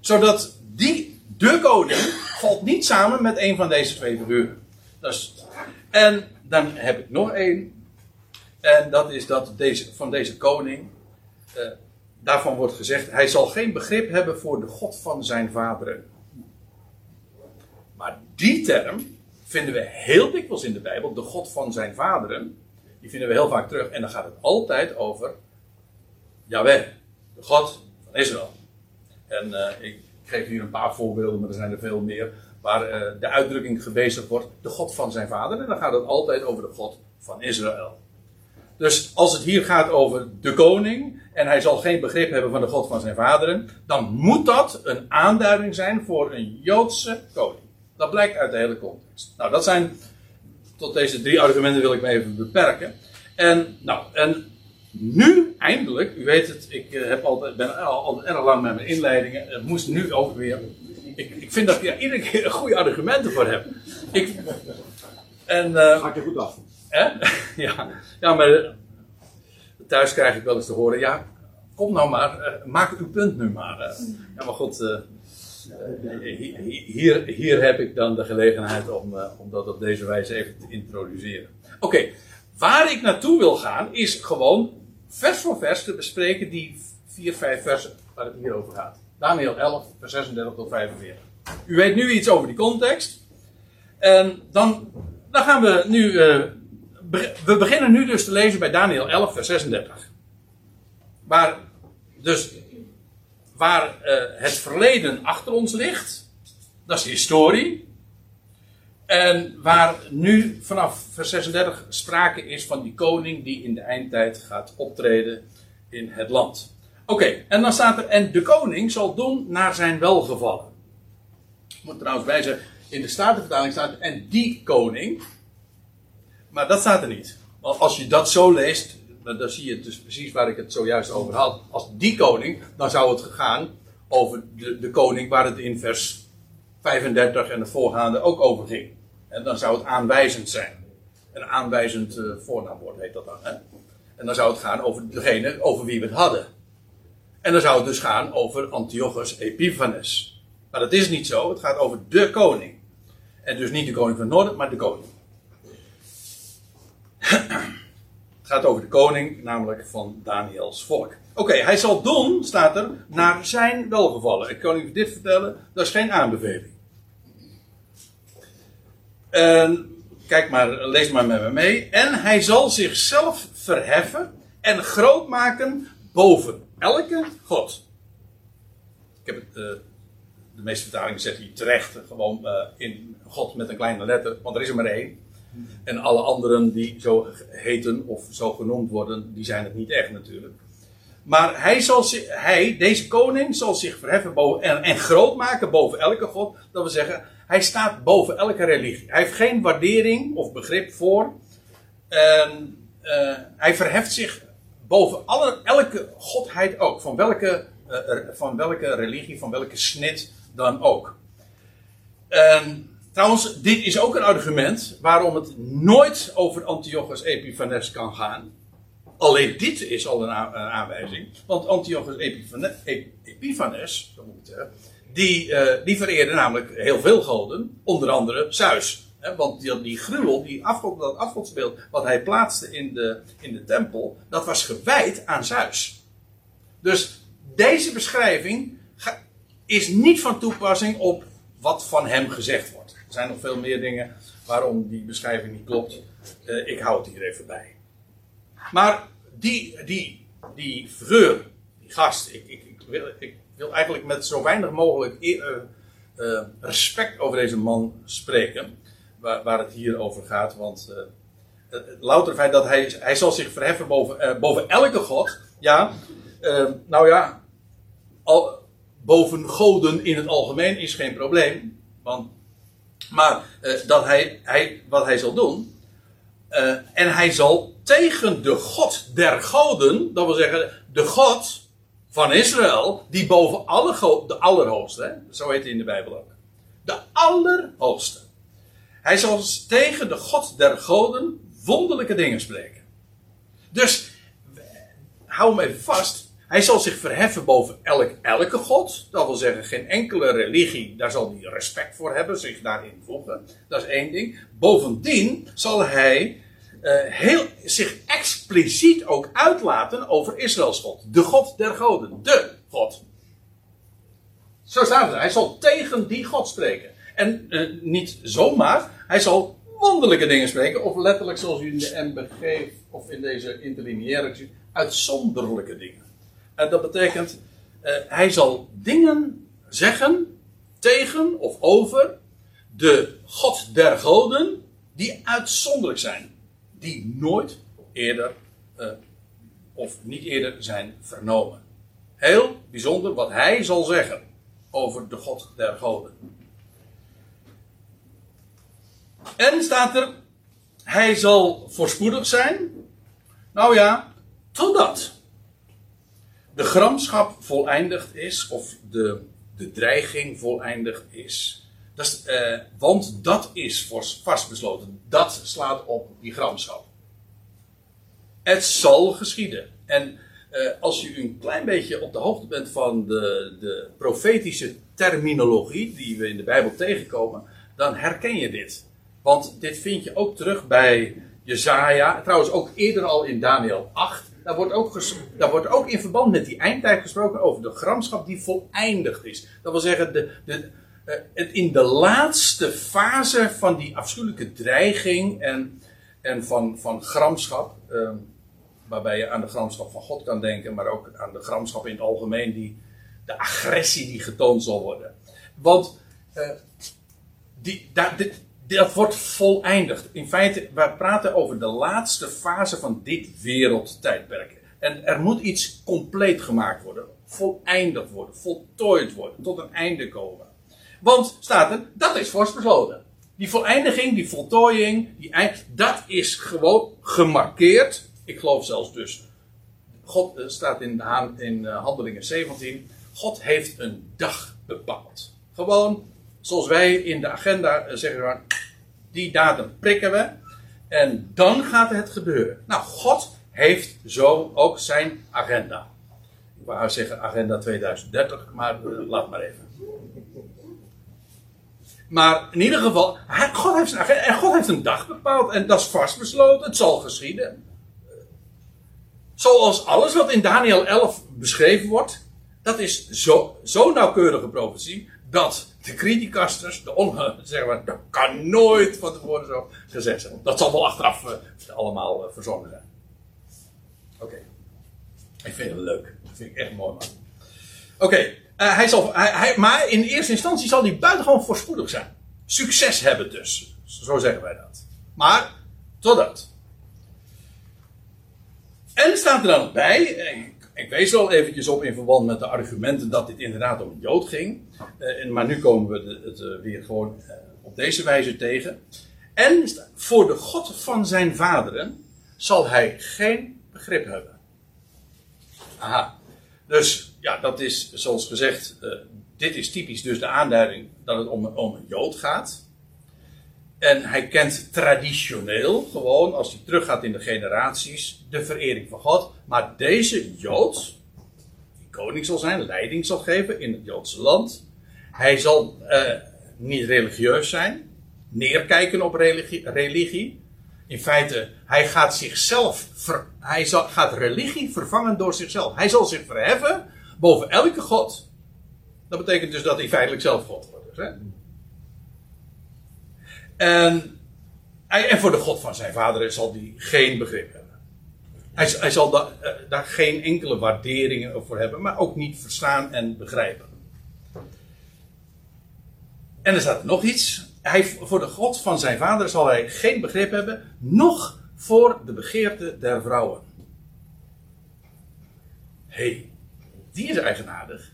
zodat die, de koning, valt niet samen met een van deze twee figuren. en dan heb ik nog één. En dat is dat deze, van deze koning. Uh, daarvan wordt gezegd: hij zal geen begrip hebben voor de God van zijn vaderen. Maar die term vinden we heel dikwijls in de Bijbel, de God van zijn vaderen. Die vinden we heel vaak terug. En dan gaat het altijd over Yahweh, de God van Israël. En uh, ik geef hier een paar voorbeelden, maar er zijn er veel meer. Waar uh, de uitdrukking gebezigd wordt, de God van zijn vader. En dan gaat het altijd over de God van Israël. Dus als het hier gaat over de koning, en hij zal geen begrip hebben van de God van zijn vaderen, dan moet dat een aanduiding zijn voor een Joodse koning. Dat blijkt uit de hele context. Nou, dat zijn, tot deze drie argumenten wil ik me even beperken. En, nou, en nu, eindelijk, u weet het, ik eh, heb altijd, ben al, al erg lang met mijn inleidingen. Het moest nu ook weer. Ik, ik vind dat ik daar iedere keer goede argumenten voor heb. Ik, en, uh, Gaat je goed af. Hè? Ja, ja, maar thuis krijg ik wel eens te horen: ja, kom nou maar, uh, maak uw punt nu maar. Uh. Ja, maar goed, hier, hier heb ik dan de gelegenheid om, om dat op deze wijze even te introduceren. Oké, waar ik naartoe wil gaan is gewoon vers voor vers te bespreken die vier, vijf versen waar het hier over gaat. Daniel 11, vers 36 tot 45. U weet nu iets over die context. En dan, dan gaan we nu. Uh, we beginnen nu dus te lezen bij Daniel 11, vers 36. Waar dus waar uh, het verleden achter ons ligt, dat is historie. En waar nu vanaf vers 36 sprake is van die koning die in de eindtijd gaat optreden in het land. Oké, en dan staat er, en de koning zal doen naar zijn welgevallen. Ik moet trouwens bij zeggen, in de Statenvertaling staat, en die koning. Maar dat staat er niet. Als je dat zo leest, dan zie je dus precies waar ik het zojuist over had. Als die koning, dan zou het gegaan over de, de koning waar het in vers 35 en de voorgaande ook over ging. En dan zou het aanwijzend zijn. Een aanwijzend uh, voornaamwoord heet dat dan. Hè? En dan zou het gaan over degene over wie we het hadden. En dan zou het dus gaan over Antiochus Epiphanes. Maar dat is niet zo. Het gaat over de koning. En dus niet de koning van het noorden, maar de koning. Het gaat over de koning, namelijk van Daniels volk. Oké, hij zal doen, staat er, naar zijn welgevallen. Ik kan u dit vertellen, dat is geen aanbeveling. En, kijk maar, lees maar met me mee. En hij zal zichzelf verheffen en groot maken boven elke God. Ik heb uh, de meeste vertalingen zetten hier terecht gewoon uh, in God met een kleine letter, want er is er maar één. En alle anderen die zo heten of zo genoemd worden, die zijn het niet echt natuurlijk. Maar hij, zal, hij deze koning, zal zich verheffen boven, en, en groot maken boven elke God. Dat wil zeggen, hij staat boven elke religie. Hij heeft geen waardering of begrip voor. En, uh, hij verheft zich boven alle, elke godheid ook. Van welke, uh, van welke religie, van welke snit dan ook. En, trouwens, dit is ook een argument waarom het nooit over Antiochus Epiphanes kan gaan. Alleen dit is al een, aanwijzing. Want Antiochus Epiphanes, Epiphanes moet zeggen, die, uh, die vereerde namelijk heel veel goden, onder andere Zeus. Want die, die gruwel, die afgod, dat afgodsbeeld wat hij plaatste in de, in de tempel, dat was gewijd aan Zeus. Dus deze beschrijving is niet van toepassing op wat van hem gezegd wordt. Er zijn nog veel meer dingen waarom die beschrijving niet klopt. Uh, ik hou het hier even bij. Maar die, die, die figuur, die gast, ik, ik, ik, wil, ik wil eigenlijk met zo weinig mogelijk uh, uh, respect over deze man spreken. Waar, waar het hier over gaat. Want louter feit dat hij, hij zal zich verheffen boven, boven elke god. Ja, nou ja, al, boven goden in het algemeen is geen probleem. Want, maar dat hij, hij, wat hij zal doen. en hij zal tegen de God der goden, dat wil zeggen de God van Israël, die boven alle goden, de allerhoogste, zo heet hij in de Bijbel ook. De allerhoogste. Hij zal tegen de God der goden wonderlijke dingen spreken. Dus, hou hem even vast. Hij zal zich verheffen boven elk, elke God. Dat wil zeggen, geen enkele religie, daar zal hij respect voor hebben, zich daarin voegen. Dat is één ding. Bovendien zal hij uh, heel, zich expliciet ook uitlaten over Israëls God. De God der goden. De God. Zo staat het. Hij zal tegen die God spreken. En uh, niet zomaar. Hij zal wonderlijke dingen spreken. Of letterlijk zoals u in de MBG of in deze interlineaire. Uitzonderlijke dingen. En dat betekent. Uh, hij zal dingen zeggen tegen of over de God der goden die uitzonderlijk zijn die nooit eerder uh, of niet eerder zijn vernomen. Heel bijzonder wat hij zal zeggen over de God der goden. En staat er, hij zal voorspoedig zijn. Nou ja, totdat de gramschap voleindigd is, of de, de dreiging voleindigd is. Dat eh, want dat is vastbesloten. Dat slaat op die gramschap. Het zal geschieden. En eh, als je een klein beetje op de hoogte bent van de, de profetische terminologie die we in de Bijbel tegenkomen, dan herken je dit. Want dit vind je ook terug bij Jezaja, trouwens ook eerder al in Daniel 8. Daar wordt, ook daar wordt ook in verband met die eindtijd gesproken over de gramschap die voleindigd is. Dat wil zeggen, de, de, uh, in de laatste fase van die afschuwelijke dreiging en, en van, van gramschap. Uh, waarbij je aan de gramschap van God kan denken, maar ook aan de gramschap in het algemeen, die, de agressie die getoond zal worden. Want uh, die, daar, dat wordt voleindigd. In feite, we praten over de laatste fase van dit wereldtijdperk. En er moet iets compleet gemaakt worden, voleindigd worden, voltooid worden, tot een einde komen. Want, staat er, dat is vast. Die voleindiging, die voltooiing, die dat is gewoon gemarkeerd ik geloof zelfs dus. God uh, staat in, in uh, Handelingen 17. God heeft een dag bepaald. Gewoon zoals wij in de agenda uh, zeggen: die datum prikken we. En dan gaat het gebeuren. Nou, God heeft zo ook zijn agenda. Ik wou zeggen agenda 2030, maar laat maar even. Maar in ieder geval, God heeft, zijn agenda, en God heeft een dag bepaald en dat is vastbesloten. Het zal geschieden. Zoals alles wat in Daniel 11 beschreven wordt, dat is zo, zo nauwkeurige profetie, dat de criticasters, de onge, zeggen maar, dat kan nooit van tevoren zo gezegd zijn. Dat zal wel achteraf uh, allemaal uh, verzonnen zijn. Oké. Ik vind het leuk. Dat vind ik echt mooi, man. Oké. Uh, hij zal, hij, maar in eerste instantie zal hij buitengewoon voorspoedig zijn. Succes hebben dus. Zo zeggen wij dat. Maar, totdat. En staat er dan bij, ik, wees al eventjes op in verband met de argumenten dat dit inderdaad om een Jood ging. Uh, maar nu komen we het uh, weer gewoon uh, op deze wijze tegen. En voor de God van zijn vaderen zal hij geen begrip hebben. Aha. Dus ja, dat is zoals gezegd, dit is typisch dus de aanduiding dat het om, om een Jood gaat. En hij kent traditioneel, gewoon als hij teruggaat in de generaties, de verering van God. Maar deze Jood, die koning zal zijn, leiding zal geven in het Joodse land. Hij zal uh, niet religieus zijn, neerkijken op religie. In feite, hij gaat zichzelf, hij zal, gaat religie vervangen door zichzelf. Hij zal zich verheffen boven elke God. Dat betekent dus dat hij feitelijk zelf God wordt. Hè? En, en voor de God van zijn vader zal hij geen begrip hebben. Hij, hij zal uh, daar geen enkele waarderingen voor hebben, maar ook niet verstaan en begrijpen. En er staat nog iets. Hij, voor de God van zijn vader zal hij geen begrip hebben, nog voor de begeerte der vrouwen. Hé, hey, die is eigenaardig.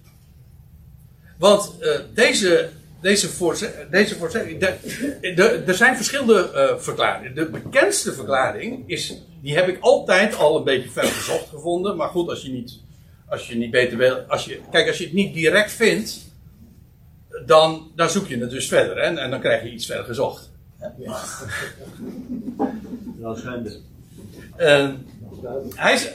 Want uh, deze deze, voorze deze. De, de, er zijn verschillende uh, verklaringen. De bekendste verklaring is. Die heb ik altijd al een beetje ver gezocht gevonden. Maar goed, als je niet. Als je niet beter wil. Als je, kijk, als je het niet direct vindt. Dan, dan zoek je het dus verder. Hè, en dan krijg je iets verder gezocht. Ja. Uh, hij is,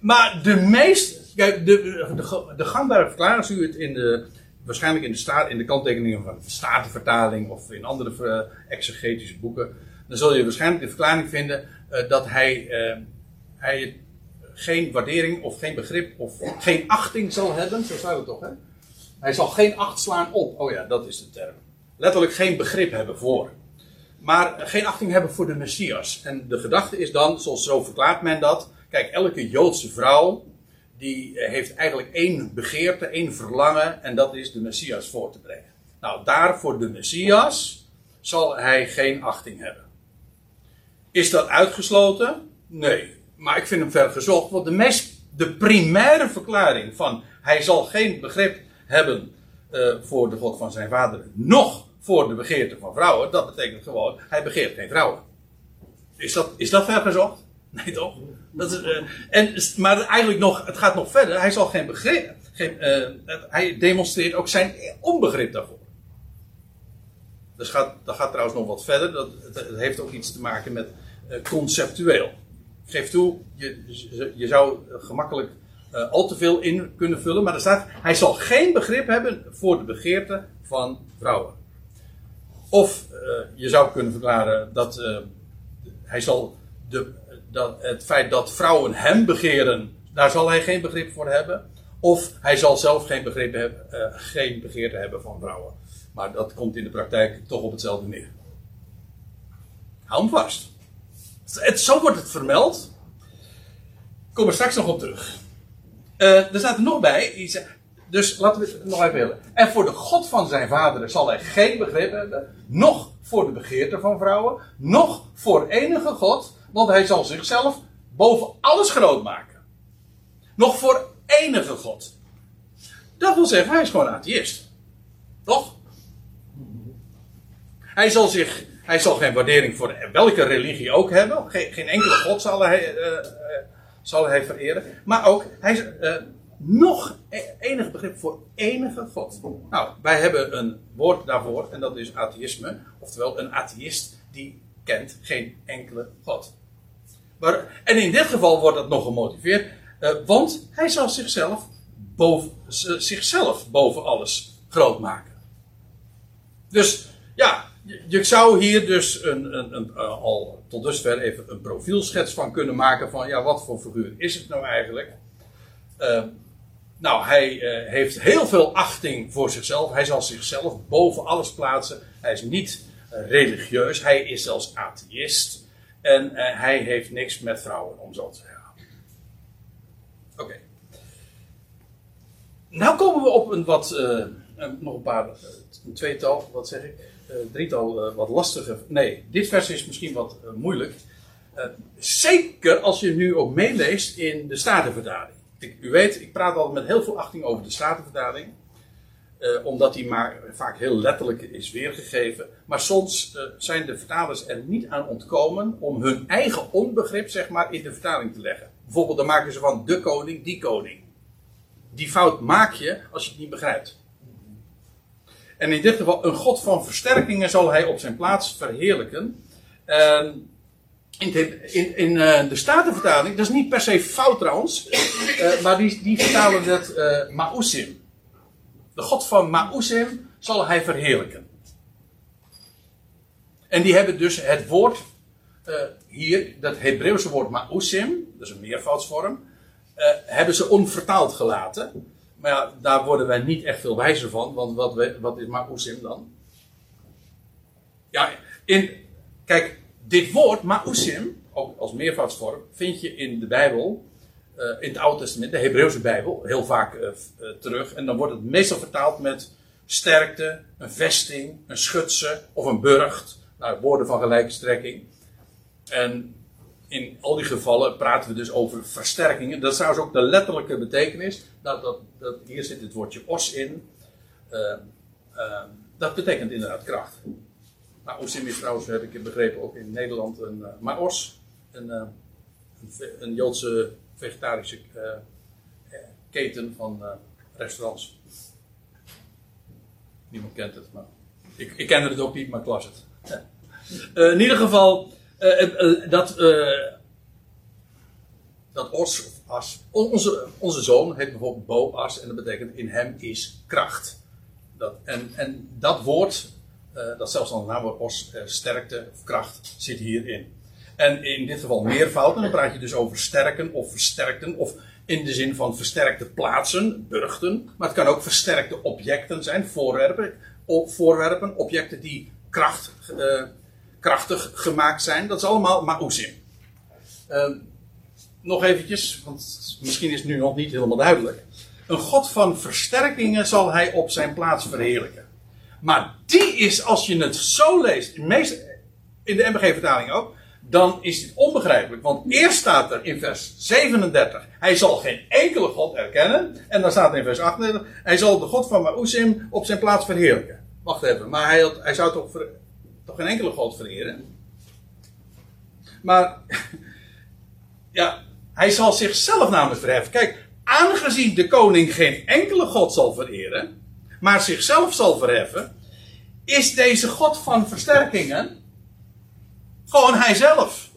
maar de meest. Kijk, de, de, de gangbare verklaring, als u het in de waarschijnlijk in de, in de kanttekeningen van de Statenvertaling of in andere uh, exegetische boeken, dan zul je waarschijnlijk de verklaring vinden uh, dat hij, uh, hij geen waardering of geen begrip of geen achting zal hebben. Zo staat het toch, hè? Hij zal geen acht slaan op. Oh ja, dat is de term. Letterlijk geen begrip hebben voor. Maar geen achting hebben voor de Messias. En de gedachte is dan, zoals zo verklaart men dat. Kijk, elke Joodse vrouw die eh, heeft eigenlijk één begeerte, één verlangen, en dat is de Messias voor te brengen. Nou, daar voor de Messias zal hij geen achting hebben. Is dat uitgesloten? Nee. Maar ik vind hem ver gezocht, want de, meest, de primaire verklaring van hij zal geen begrip hebben uh, voor de God van zijn vader, nog voor de begeerte van vrouwen, dat betekent gewoon, hij begeert geen vrouwen. Is dat, is dat ver gezocht? Nee toch? Dat is, uh, en, maar eigenlijk nog, het gaat nog verder. Hij zal geen begrip, geen, eh, hij demonstreert ook zijn onbegrip daarvoor. Dus gaat, dat gaat trouwens nog wat verder. Dat, het, heeft ook iets te maken met uh, conceptueel. Geef toe, je, je zou gemakkelijk al te veel in kunnen vullen. Maar er staat, hij zal geen begrip hebben voor de begeerte van vrouwen. Of je zou kunnen verklaren dat hij zal de, dat het feit dat vrouwen hem begeren, daar zal hij geen begrip voor hebben. Of hij zal zelf geen begrip hebben, geen begeerte hebben van vrouwen. Maar dat komt in de praktijk toch op hetzelfde neer. Hou hem vast. Het, zo wordt het vermeld. Kom er straks nog op terug. Uh, er staat er nog bij. Dus laten we het nog even willen. En voor de God van zijn vaderen zal hij geen begrip hebben. Nog voor de begeerte van vrouwen. Nog voor enige God. Want hij zal zichzelf boven alles groot maken. Nog voor enige God. Dat wil zeggen, hij is gewoon atheïst. Toch? Hij zal, zich, hij zal geen waardering voor welke religie ook hebben. Geen, geen enkele God zal hij, uh, zal hij vereren. Maar ook, hij is uh, nog e-, enig begrip voor enige God. Nou, wij hebben een woord daarvoor en dat is atheïsme. Oftewel, een atheïst die kent geen enkele God. Maar, en in dit geval wordt dat nog gemotiveerd, uh, want hij zal zichzelf boven, zichzelf boven alles groot maken. Dus ja, je zou hier dus een, een, een, uh, al tot dusver even een profielschets van kunnen maken van ja, wat voor figuur is het nou eigenlijk? Uh, nou, hij heeft heel veel achting voor zichzelf. Hij zal zichzelf boven alles plaatsen. Hij is niet religieus. Hij is zelfs atheïst. En hij heeft niks met vrouwen, om zo te zeggen. Oké. Okay. Nou komen we op een wat, nog een paar, een tweetal, wat zeg ik? uh, drietal wat lastiger. Nee, dit vers is misschien wat moeilijk. zeker als je nu ook meeleest in de Statenvertaling. U weet, ik praat altijd met heel veel achting over de Statenvertaling. omdat die maar vaak heel letterlijk is weergegeven. Maar soms zijn de vertalers er niet aan ontkomen om hun eigen onbegrip zeg maar, in de vertaling te leggen. Bijvoorbeeld dan maken ze van de koning, die koning. Die fout maak je als je het niet begrijpt. En in dit geval, een God van versterkingen zal hij op zijn plaats verheerlijken. In, de, in, uh, de Statenvertaling, dat is niet per se fout trouwens, maar die, die vertalen het uh, Ma'usim. De God van Ma'usim zal hij verheerlijken. En die hebben dus het woord hier, dat Hebreeuwse woord Ma'usim, dat is een meervoudsvorm, hebben ze onvertaald gelaten. Maar ja, daar worden wij niet echt veel wijzer van, want wat, we, wat is Ma'usim dan? Ja, in, kijk, dit woord Ma'usim, ook als meervoudsvorm, vind je in de Bijbel, in het Oude Testament, de Hebreeuwse Bijbel, heel vaak uh, uh, terug. En dan wordt het meestal vertaald met sterkte, een vesting, een schutse of een burcht. Nou, woorden van gelijke strekking. En in al die gevallen praten we dus over versterkingen. Dat is trouwens ook de letterlijke betekenis. Dat, dat, dat, hier zit het woordje os in. Dat betekent inderdaad kracht. Maar osim is trouwens, heb ik begrepen, ook in Nederland een uh, maos. Een, een, een, Joodse vegetarische keten van restaurants. Niemand kent het, maar ik, ik kende het ook niet, maar ik las het. in ieder geval, dat, dat os of as. Onze, onze zoon heet bijvoorbeeld Boas en dat betekent in hem is kracht. Dat, en, en dat woord, dat zelfs al naamwoord os, sterkte of kracht, zit hierin. En in dit geval meervoud, dan praat je dus over sterken of versterkten, of in de zin van versterkte plaatsen, burchten. Maar het kan ook versterkte objecten zijn, voorwerpen, voorwerpen objecten die kracht, krachtig gemaakt zijn. Dat is allemaal ma'usim. Uh, nog eventjes, want misschien is het nu nog niet helemaal duidelijk. Een God van versterkingen zal hij op zijn plaats verheerlijken. Maar die is, als je het zo leest, in de MBG-vertaling ook, dan is het onbegrijpelijk. Want eerst staat er in vers 37, hij zal geen enkele God erkennen. En dan staat er in vers 38, hij zal de God van Ma'usim op zijn plaats verheerlijken. Wacht even, maar hij, hij zou toch toch geen enkele God vereren. Maar, ja, hij zal zichzelf namelijk verheffen. Kijk, aangezien de koning geen enkele God zal vereren, maar zichzelf zal verheffen, is deze God van versterkingen gewoon hijzelf.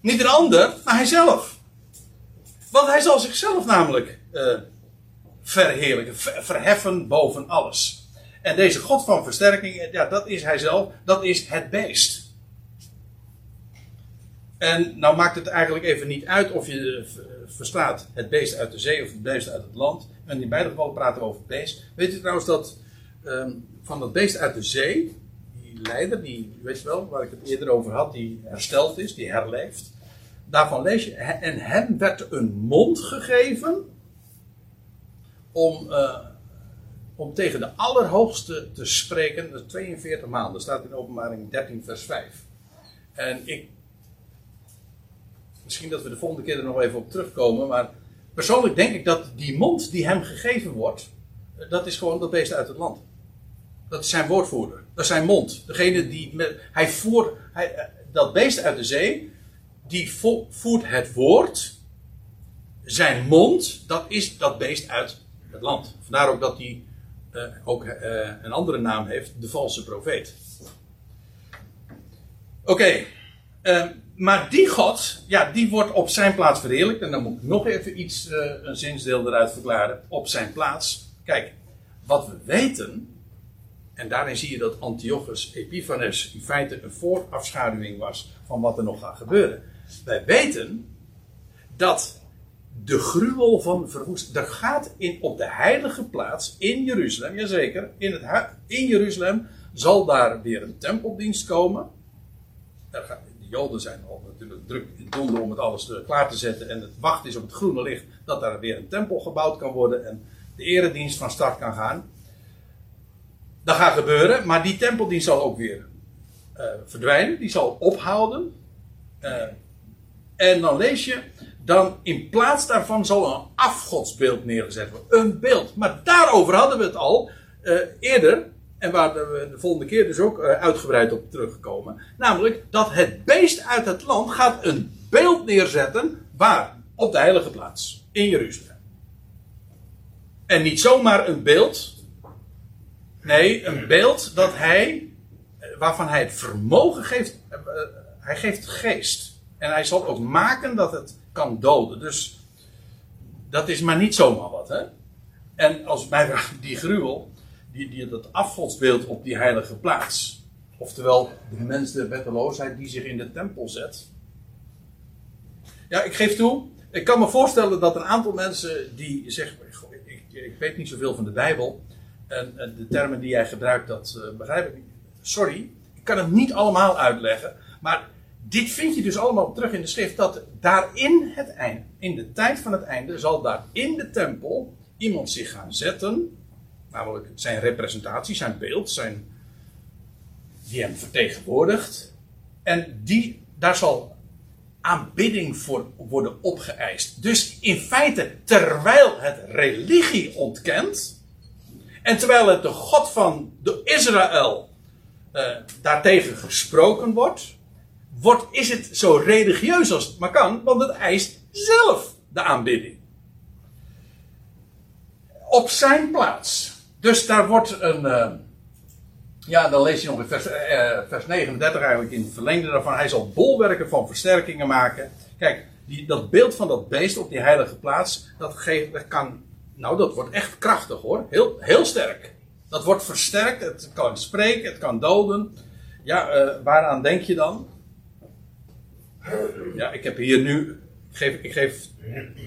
Niet een ander, maar hijzelf. Want hij zal zichzelf namelijk uh, verheerlijken, verheffen boven alles. En deze God van versterking, ja, dat is hij zelf, dat is het beest. En nou maakt het eigenlijk even niet uit of je verstaat het beest uit de zee of het beest uit het land. En in beide gevallen praten we over beest. Weet je trouwens dat um, van dat beest uit de zee, leider, die, weet je wel, waar ik het eerder over had, die hersteld is, die herleeft. Daarvan lees je, en hem werd een mond gegeven om, uh, om tegen de Allerhoogste te spreken. Is 42 maanden, staat in openbaring 13 vers 5. En ik Misschien dat we de volgende keer er nog even op terugkomen. Maar persoonlijk denk ik dat die mond die hem gegeven wordt. Eh, dat is gewoon dat beest uit het land. Dat is zijn woordvoerder. Dat is zijn mond. Degene die. Met, hij voert. Hij, eh, dat beest uit de zee. Die voert het woord. Zijn mond. Dat is dat beest uit het land. Vandaar ook dat hij. Uh, ook uh, een andere naam heeft. De valse profeet. Oké. Maar die God, ja, die wordt op zijn plaats verheerlijkt. En dan moet ik nog even iets, een zinsdeel eruit verklaren. Op zijn plaats. Kijk, wat we weten, en daarin zie je dat Antiochus Epiphanes in feite een voorafschaduwing was van wat er nog gaat gebeuren. Wij weten dat de gruwel van verwoest, dat gaat in, op de heilige plaats in Jeruzalem, jazeker, in, het, in Jeruzalem zal daar weer een tempeldienst komen. Gaat, Joden zijn al natuurlijk druk in donder om het alles klaar te zetten. En het wacht is op het groene licht dat daar weer een tempel gebouwd kan worden. En de eredienst van start kan gaan. Dat gaat gebeuren, maar die tempeldienst zal ook weer uh, verdwijnen. Die zal ophouden. Uh, en dan lees je, dan in plaats daarvan zal een afgodsbeeld neergezet worden. Een beeld. Maar daarover hadden we het al uh, eerder en waar we de volgende keer dus ook eh, uitgebreid op terugkomen. Namelijk dat het beest uit het land gaat een beeld neerzetten. Waar? Op de heilige plaats. In Jeruzalem. En niet zomaar een beeld. Nee, een beeld dat hij. Eh, waarvan hij het vermogen geeft. Eh, hij geeft geest. En hij zal ook maken dat het kan doden. Dus dat is maar niet zomaar wat, hè? En als mij die gruwel die, die dat afgodsbeeld op die heilige plaats. Oftewel, de mens der wetteloosheid die zich in de tempel zet. Ja, ik geef toe. Ik kan me voorstellen dat een aantal mensen die zeggen: ik, ik weet niet zoveel van de Bijbel. En, de termen die jij gebruikt, dat uh, begrijp ik niet. Sorry, ik kan het niet allemaal uitleggen. Maar dit vind je dus allemaal terug in de schrift. Dat daar in het einde, in de tijd van het einde, zal daar in de tempel iemand zich gaan zetten Namelijk zijn representatie, zijn beeld, zijn, die hem vertegenwoordigt. En die, daar zal aanbidding voor worden opgeëist. Dus in feite, terwijl het religie ontkent. En terwijl het de God van de Israël uh, daartegen gesproken wordt, wordt, is het zo religieus als het maar kan, want het eist zelf de aanbidding. Op zijn plaats. Dus daar wordt een. Uh, ja, dan lees je nog in vers, uh, vers 39 eigenlijk in het verlengde daarvan. Hij zal bolwerken van versterkingen maken. Kijk, die, dat beeld van dat beest op die heilige plaats, dat, geeft, dat kan. Nou, dat wordt echt krachtig hoor. Heel, heel sterk. Dat wordt versterkt. Het kan spreken, het kan doden. Ja, uh, waaraan denk je dan? Ja, ik heb hier nu. Ik geef, ik geef,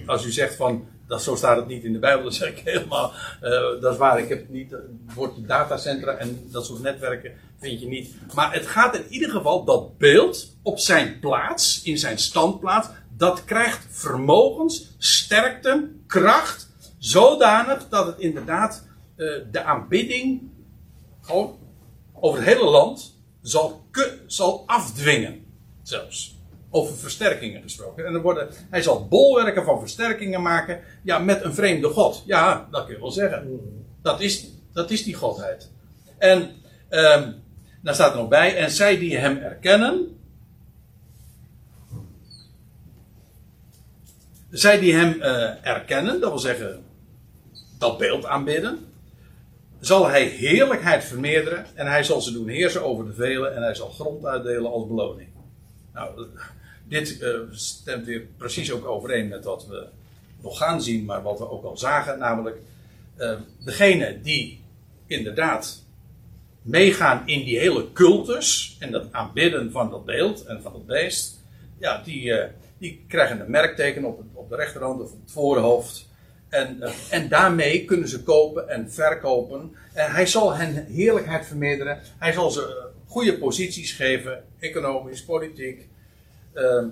als u zegt van dat, zo staat het niet in de Bijbel, dat zeg ik helemaal. Uh, dat is waar, ik heb niet. Het woord datacentra en dat soort netwerken vind je niet. Maar het gaat in ieder geval dat beeld op zijn plaats, in zijn standplaats, dat krijgt vermogens, sterkte, kracht, zodanig dat het inderdaad uh, de aanbidding gewoon over het hele land zal, zal afdwingen. Zelfs over versterkingen gesproken. En dan worden, hij zal bolwerken van versterkingen maken. Ja, met een vreemde God. Ja, dat kun je wel zeggen. Dat is, dat is die godheid. En um, daar staat er nog bij. En zij die hem erkennen. zij die hem uh, erkennen, dat wil zeggen dat beeld aanbidden, zal hij heerlijkheid vermeerderen en hij zal ze doen heersen over de velen en hij zal grond uitdelen als beloning. Nou, dit uh, stemt weer precies ook overeen met wat we nog gaan zien, maar wat we ook al zagen, namelijk uh, degene die inderdaad meegaan in die hele cultus en dat aanbidden van dat beeld en van dat beest, ja, die, uh, die krijgen een merkteken op, op de rechterhand of op het voorhoofd. En, uh, en daarmee kunnen ze kopen en verkopen. En hij zal hen heerlijkheid vermeerderen. Hij zal ze goede posities geven, economisch, politiek, uh,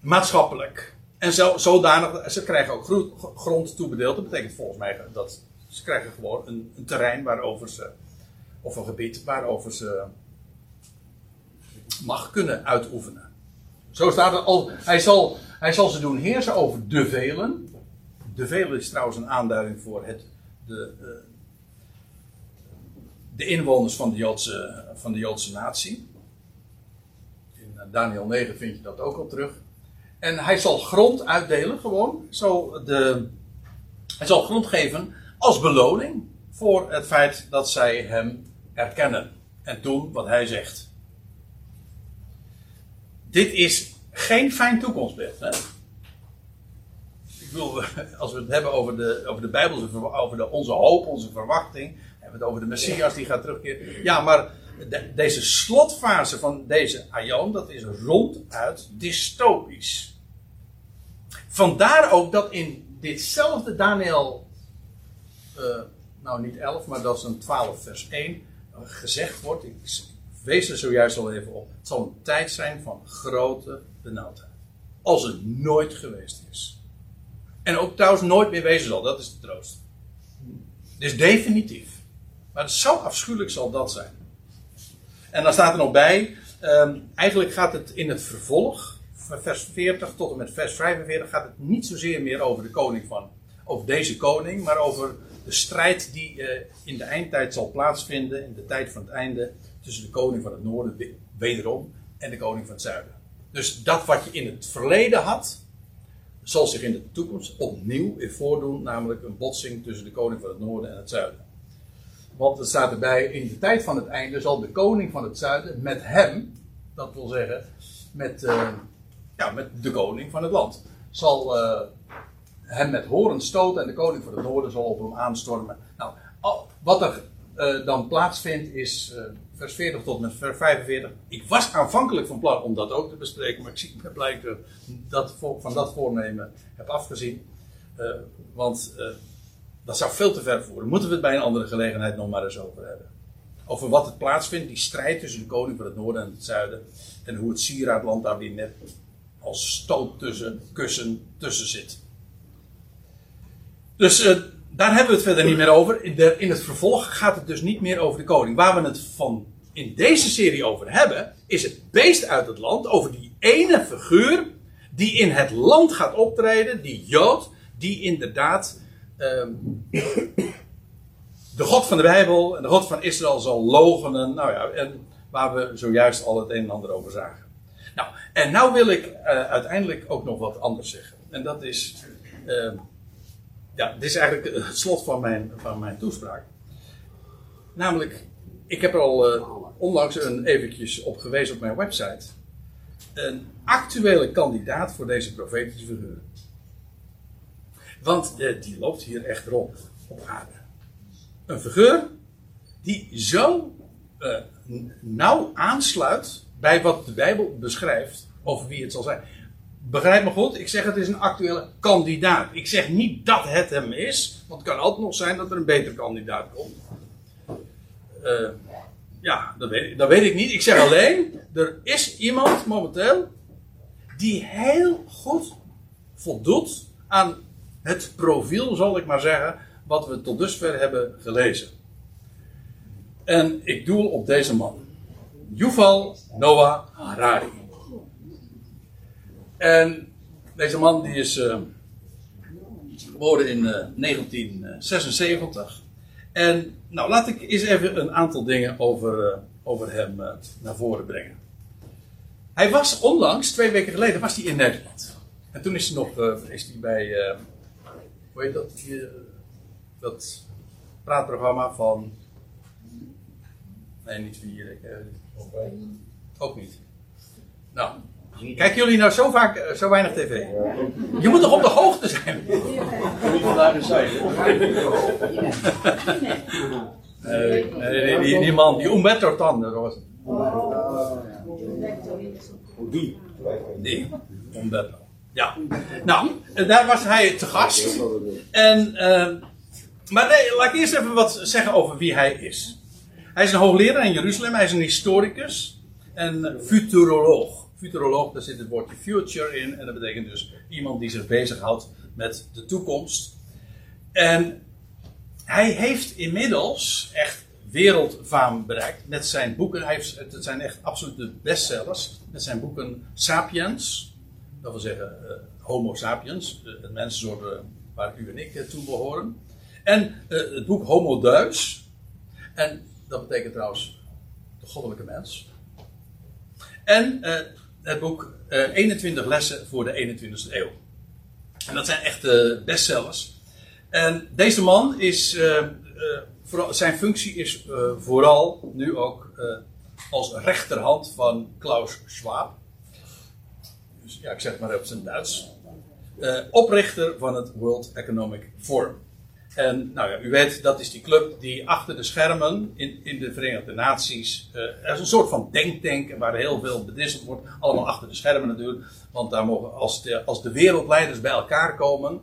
maatschappelijk. En zo, zodanig, ze krijgen ook grond toebedeeld. Dat betekent volgens mij dat ze krijgen gewoon een, een terrein waarover ze, of een gebied waarover ze mag kunnen uitoefenen. Zo staat het al. Hij zal, hij zal ze doen heersen over de velen. De velen is trouwens een aanduiding voor het, de, de, de inwoners van de, Joodse, van de Joodse natie. In Daniel 9 vind je dat ook al terug. En hij zal grond uitdelen, gewoon. Zo de, hij zal grond geven als beloning voor het feit dat zij hem erkennen en doen wat hij zegt. Dit is geen fijn toekomstbeeld. Hè? Als we het hebben over de, over de Bijbel, over de, onze hoop, onze verwachting, hebben we het over de Messias die gaat terugkeren. Ja, maar de, deze slotfase van deze Aion, dat is ronduit dystopisch. Vandaar ook dat in ditzelfde Daniel, uh, nou niet 11, maar dat is een 12 vers 1, gezegd wordt, ik wees er zojuist al even op, het zal een tijd zijn van grote benauwdheid. Als het nooit geweest is. En ook trouwens nooit meer wezen zal, dat is de troost. Dus definitief. Maar zo afschuwelijk zal dat zijn. En dan staat er nog bij, um, eigenlijk gaat het in het vervolg, vers 40 tot en met vers 45, gaat het niet zozeer meer over de koning van, over deze koning, maar over de strijd die uh, in de eindtijd zal plaatsvinden, in de tijd van het einde, tussen de koning van het noorden, wederom, en de koning van het zuiden. Dus dat wat je in het verleden had, zal zich in de toekomst opnieuw voordoen, namelijk een botsing tussen de koning van het noorden en het zuiden. Want er staat erbij, in de tijd van het einde zal de koning van het zuiden met hem, dat wil zeggen, met, uh, ja, met de koning van het land, zal uh, hem met horen stoten en de koning van het noorden zal op hem aanstormen. Nou, wat er uh, dan plaatsvindt is vers 40 tot met vers 45. Ik was aanvankelijk van plan om dat ook te bespreken, maar ik zie blijkbaar dat van dat voornemen heb afgezien. Uh, want uh, dat zou veel te ver voeren. Moeten we het bij een andere gelegenheid nog maar eens over hebben. Over wat het plaatsvindt, die strijd tussen de koning van het noorden en het zuiden. En hoe het sieraadland daar weer net als stoot tussen, kussen tussen zit. Dus uh, daar hebben we het verder niet meer over. In, de, in, het vervolg gaat het dus niet meer over de koning. Waar we het van in deze serie over hebben, is het beest uit het land. Over die ene figuur die in het land gaat optreden, die Jood, die inderdaad um, de God van de Bijbel en de God van Israël zal logenen. Nou ja, en waar we zojuist al het een en ander over zagen. Nou, en nou wil ik uh, uiteindelijk ook nog wat anders zeggen. En dat is. Uh, ja, dit is eigenlijk het slot van mijn, van mijn toespraak. Namelijk, ik heb er al uh, onlangs een eventjes op gewezen op mijn website. Een actuele kandidaat voor deze profetische figuur. Want uh, die loopt hier echt rond op aarde. Een figuur die zo uh, nauw aansluit bij wat de Bijbel beschrijft over wie het zal zijn. Begrijp me goed, ik zeg het is een actuele kandidaat. Ik zeg niet dat het hem is, want het kan altijd nog zijn dat er een betere kandidaat komt. Uh, ja, dat weet, ik, dat weet ik niet. Ik zeg alleen, er is iemand momenteel die heel goed voldoet aan het profiel, zal ik maar zeggen, wat we tot dusver hebben gelezen. En ik doel op deze man. Yuval Noah Harari. En deze man die is uh, geboren in uh, 1976. En nou, laat ik eens even een aantal dingen over, uh, over hem naar voren brengen. Hij was onlangs, twee weken geleden, was hij in Nederland. En toen is hij nog uh, is hij bij, hoe heet dat, dat praatprogramma van, nee niet vier, ook niet. Nou, kijken jullie nou zo vaak, zo weinig tv? Je moet toch op de hoogte zijn? De zijde. Nee, nee, die, die man, die Umberto Tan, dat was Die? Die, Umberto. Ja, nou, daar was hij te gast. En, uh, maar nee, laat ik eerst even wat zeggen over wie hij is. Hij is een hoogleraar in Jeruzalem, hij is een historicus en futuroloog. Futuroloog, daar zit het woordje future in en dat betekent dus iemand die zich bezighoudt met de toekomst. En hij heeft inmiddels echt wereldfaam bereikt met zijn boeken. Hij heeft, het zijn echt absolute bestsellers. Met zijn boeken Sapiens, dat wil zeggen uh, Homo sapiens, uh, het mensensoort uh, waar u en ik toe behoren. En het boek Homo Deus. En dat betekent trouwens de goddelijke mens. En het boek 21 lessen voor de 21ste eeuw. En dat zijn echt bestsellers. En deze man is vooral, zijn functie is vooral nu ook als rechterhand van Klaus Schwab. Dus ja, ik zeg maar op zijn Duits. Oprichter van het World Economic Forum. En nou ja, u weet, dat is die club die achter de schermen in, in de Verenigde Naties. er is een soort van denktank waar heel veel bedisseld wordt. Allemaal achter de schermen natuurlijk. Want daar mogen, als, de, als de wereldleiders bij elkaar komen,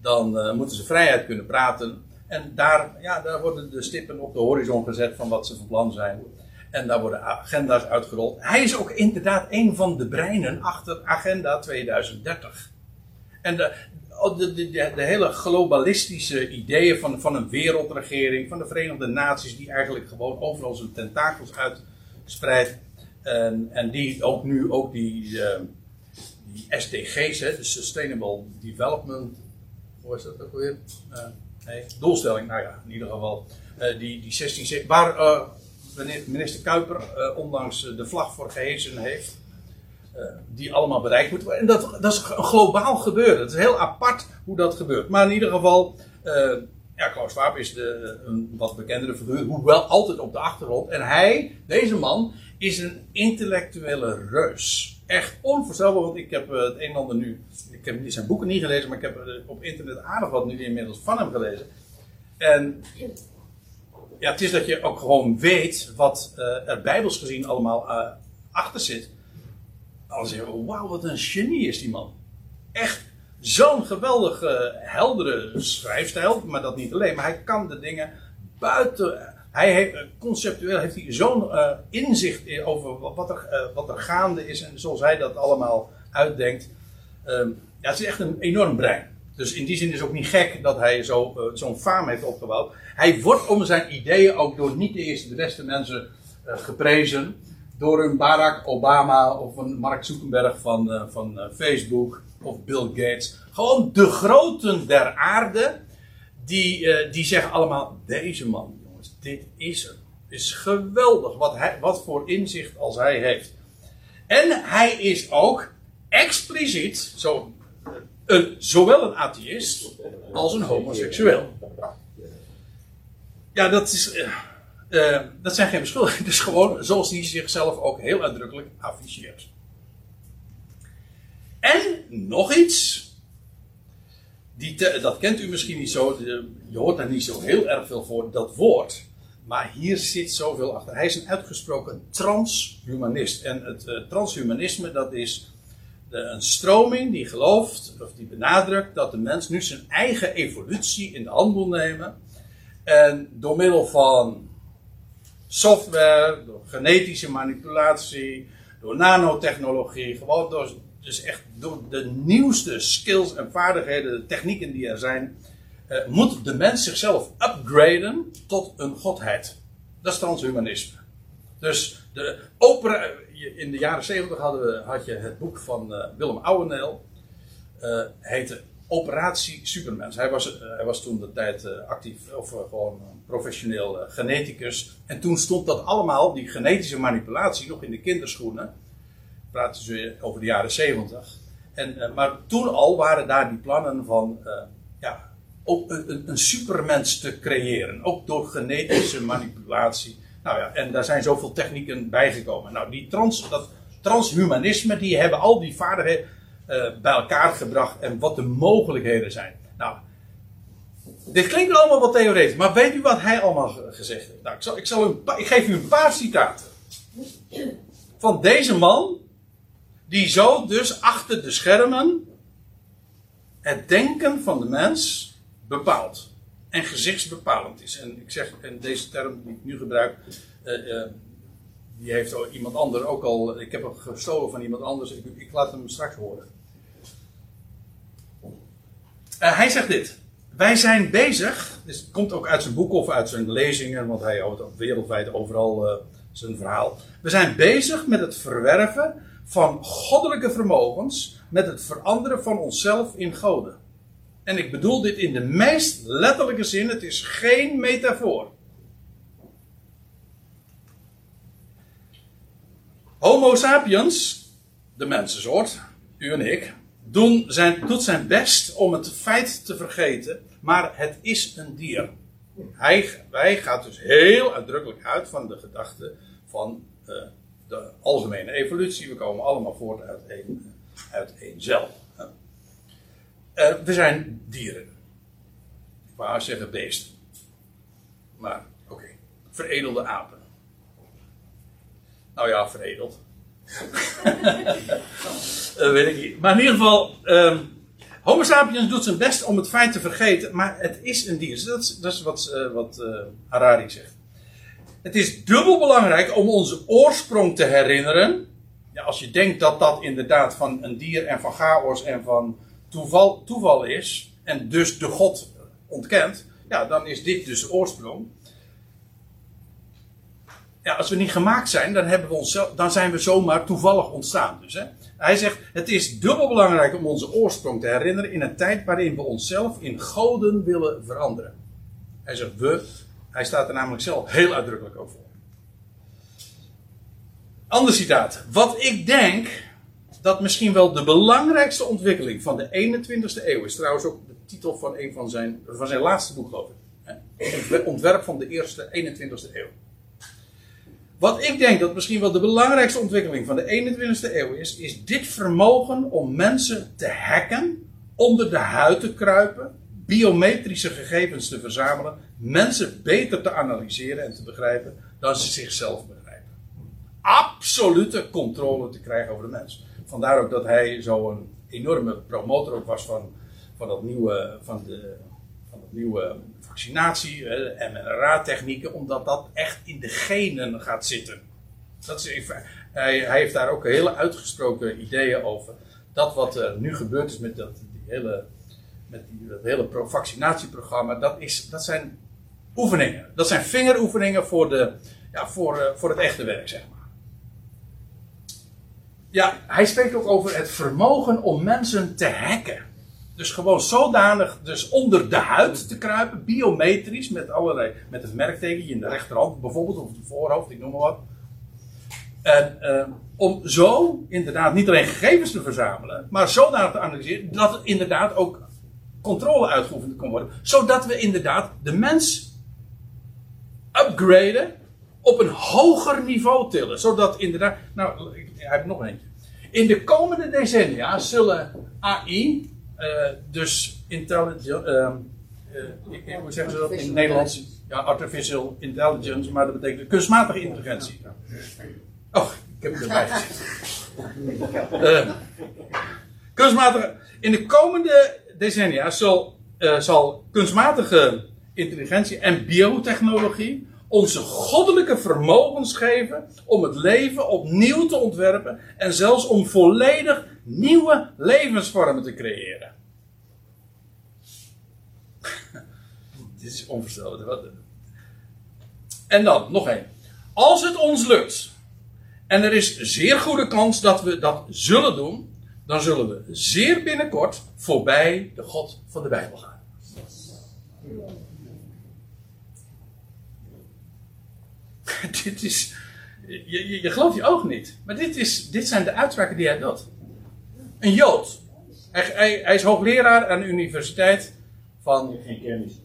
dan moeten ze vrijheid kunnen praten. En daar, ja, daar worden de stippen op de horizon gezet van wat ze van plan zijn. En daar worden agenda's uitgerold. Hij is ook inderdaad een van de breinen achter Agenda 2030. En de, de, de, de, hele globalistische ideeën van, van een wereldregering, van de Verenigde Naties, die eigenlijk gewoon overal zijn tentakels uitspreidt. En, en die ook nu ook die, uh, die SDG's, hè, de Sustainable Development, hoe is dat ook weer? Nee, doelstelling, nou ja, in ieder geval. Uh, die, die 16, waar uh, minister Kuiper, ondanks de vlag voor gehezen heeft, die allemaal bereikt moeten worden. En dat, dat is een globaal gebeuren. Het is heel apart hoe dat gebeurt. Maar in ieder geval, ja, Klaus Schwab is de, een wat bekendere figuur, hoewel altijd op de achtergrond. En hij, deze man, is een intellectuele reus. Echt onvoorstelbaar, want ik heb het een en ander nu ik heb zijn boeken niet gelezen, maar ik heb op internet aardig wat nu inmiddels van hem gelezen. En ja, het is dat je ook gewoon weet wat uh, er bijbels gezien allemaal uh, achter zit. Zeg je, wauw, wat een genie is die man. Echt zo'n geweldige, heldere schrijfstijl, maar dat niet alleen. Maar hij kan de dingen buiten. Hij heeft, conceptueel heeft hij zo'n uh, inzicht over wat er, wat er gaande is en zoals hij dat allemaal uitdenkt. Um, ja, het is echt een enorm brein. Dus in die zin is het ook niet gek dat hij zo, zo'n faam heeft opgebouwd. Hij wordt om zijn ideeën ook door niet de eerste, de beste mensen geprezen. Door een Barack Obama of een Mark Zuckerberg van, uh, van Facebook of Bill Gates. Gewoon de groten der aarde. Die, die zeggen allemaal: deze man, jongens, dit is. Het is geweldig wat, hij, wat voor inzicht als hij heeft. En hij is ook expliciet, zo een, zowel een atheïst als een homoseksueel. Ja, dat, is, uh, dat zijn geen beschuldigingen. Het is gewoon zoals hij zichzelf ook heel uitdrukkelijk afficheert. En nog iets. Die dat kent u misschien niet zo. Je hoort daar niet zo heel erg veel voor, dat woord. Maar hier zit zoveel achter. Hij is een uitgesproken transhumanist. En het uh, transhumanisme, dat is een stroming die gelooft, of die benadrukt, dat de mens nu zijn eigen evolutie in de hand moet nemen. En door middel van software, door genetische manipulatie, door nanotechnologie, gewoon door, dus echt door de nieuwste skills en vaardigheden, de technieken die er zijn, eh, moet de mens zichzelf upgraden tot een godheid. Dat is transhumanisme. Dus de opera, in de jaren 70 hadden we, had je het boek van uh, Willem Ouweneel. Uh, heette Operatie Supermens. Hij was, uh, hij was toen de tijd actief, of gewoon professioneel geneticus. En toen stond dat allemaal, die genetische manipulatie, nog in de kinderschoenen. Praten ze over de jaren 70. En, eh, maar toen al waren daar die plannen van eh, ja, een, een, supermens te creëren. Ook door genetische manipulatie. Nou ja, en daar zijn zoveel technieken bijgekomen. Nou, die trans, dat transhumanisme, die hebben al die vaardigheden bij elkaar gebracht en wat de mogelijkheden zijn. Dit klinkt allemaal wat theoretisch, maar weet u wat hij allemaal gezegd heeft? Nou, ik, zal, ik, zal een, ik geef u een paar citaten. Van deze man, die zo dus achter de schermen het denken van de mens bepaalt. En gezichtsbepalend is. En ik zeg, en deze term die ik nu gebruik, uh, uh, die heeft iemand anders ook al. Ik heb hem gestolen van iemand anders. Ik, ik laat hem straks horen. Uh, hij zegt dit. Wij zijn bezig, dus het komt ook uit zijn boek of uit zijn lezingen, want hij houdt wereldwijd overal uh, zijn verhaal. We zijn bezig met het verwerven van goddelijke vermogens, met het veranderen van onszelf in goden. En ik bedoel dit in de meest letterlijke zin, het is geen metafoor. Homo sapiens, de mensensoort, u en ik, doen zijn, doet zijn best om het feit te vergeten, maar het is een dier. Hij, wij gaat dus heel uitdrukkelijk uit van de gedachte van uh, de algemene evolutie. We komen allemaal voort uit één, uit één cel. Uh, we zijn dieren. Ik wou zeggen beesten. Maar oké, veredelde apen. Nou ja, veredeld. uh, weet ik niet. Maar in ieder geval, um, Homo sapiens doet zijn best om het feit te vergeten, maar het is een dier. Dat is, dat is wat, uh, wat uh, Harari zegt. Het is dubbel belangrijk om onze oorsprong te herinneren. Ja, als je denkt dat dat inderdaad van een dier en van chaos en van toeval, toeval is, en dus de God ontkent, ja, dan is dit dus oorsprong als we niet gemaakt zijn, dan, hebben we dan zijn we zomaar toevallig ontstaan. Dus, hè? Hij zegt, het is dubbel belangrijk om onze oorsprong te herinneren in een tijd waarin we onszelf in goden willen veranderen. Hij zegt we, hij staat er namelijk zelf heel uitdrukkelijk over. Ander citaat. Wat ik denk dat misschien wel de belangrijkste ontwikkeling van de 21ste eeuw is. Trouwens ook de titel van een van zijn, van zijn laatste boek, geloof ik. Hè? Ontwerp van de eerste 21ste eeuw. Wat ik denk dat misschien wel de belangrijkste ontwikkeling van de 21ste eeuw is, is dit vermogen om mensen te hacken, onder de huid te kruipen, biometrische gegevens te verzamelen, mensen beter te analyseren en te begrijpen dan ze zichzelf begrijpen. Absolute controle te krijgen over de mens. Vandaar ook dat hij zo'n enorme promotor ook was van, van dat nieuwe, van de, nieuwe vaccinatie, mRNA-technieken, omdat dat echt in de genen gaat zitten. Dat is hij, hij, heeft daar ook hele uitgesproken ideeën over. Dat wat er nu gebeurd is met dat, die hele, met die, dat hele vaccinatieprogramma, dat, is, dat zijn oefeningen. Dat zijn vingeroefeningen voor, de, ja, voor, uh, voor het echte werk, zeg maar. Ja, hij spreekt ook over het vermogen om mensen te hacken. Dus gewoon zodanig dus onder de huid te kruipen, biometrisch, met allerlei, met het merkteken in de rechterhand bijvoorbeeld, of het voorhoofd, ik noem maar wat. En uh, om zo inderdaad niet alleen gegevens te verzamelen, maar zodanig te analyseren dat er inderdaad ook controle uitgeoefend kan worden. Zodat we inderdaad de mens upgraden, op een hoger niveau tillen. Zodat inderdaad, nou, ik heb nog eentje. In de komende decennia zullen AI, uh, dus intelligent, uh, uh, hoe zeggen ze dat in het Nederlands? Ja, artificial intelligence, maar dat betekent kunstmatige intelligentie. Oh, ik heb het erbij gezet. kunstmatige. In de komende decennia zal, zal kunstmatige intelligentie en biotechnologie onze goddelijke vermogens geven om het leven opnieuw te ontwerpen en zelfs om volledig nieuwe levensvormen te creëren. Dit is onvoorstelbaar. En dan, nog één. Als het ons lukt, en er is zeer goede kans dat we dat zullen doen, dan zullen we zeer binnenkort voorbij de God van de Bijbel gaan. dit is. Je, je, je gelooft je ogen niet. Maar dit, is, dit zijn de uitspraken die hij doet. Een Jood, Hij, hij, hij is hoogleraar aan de universiteit van.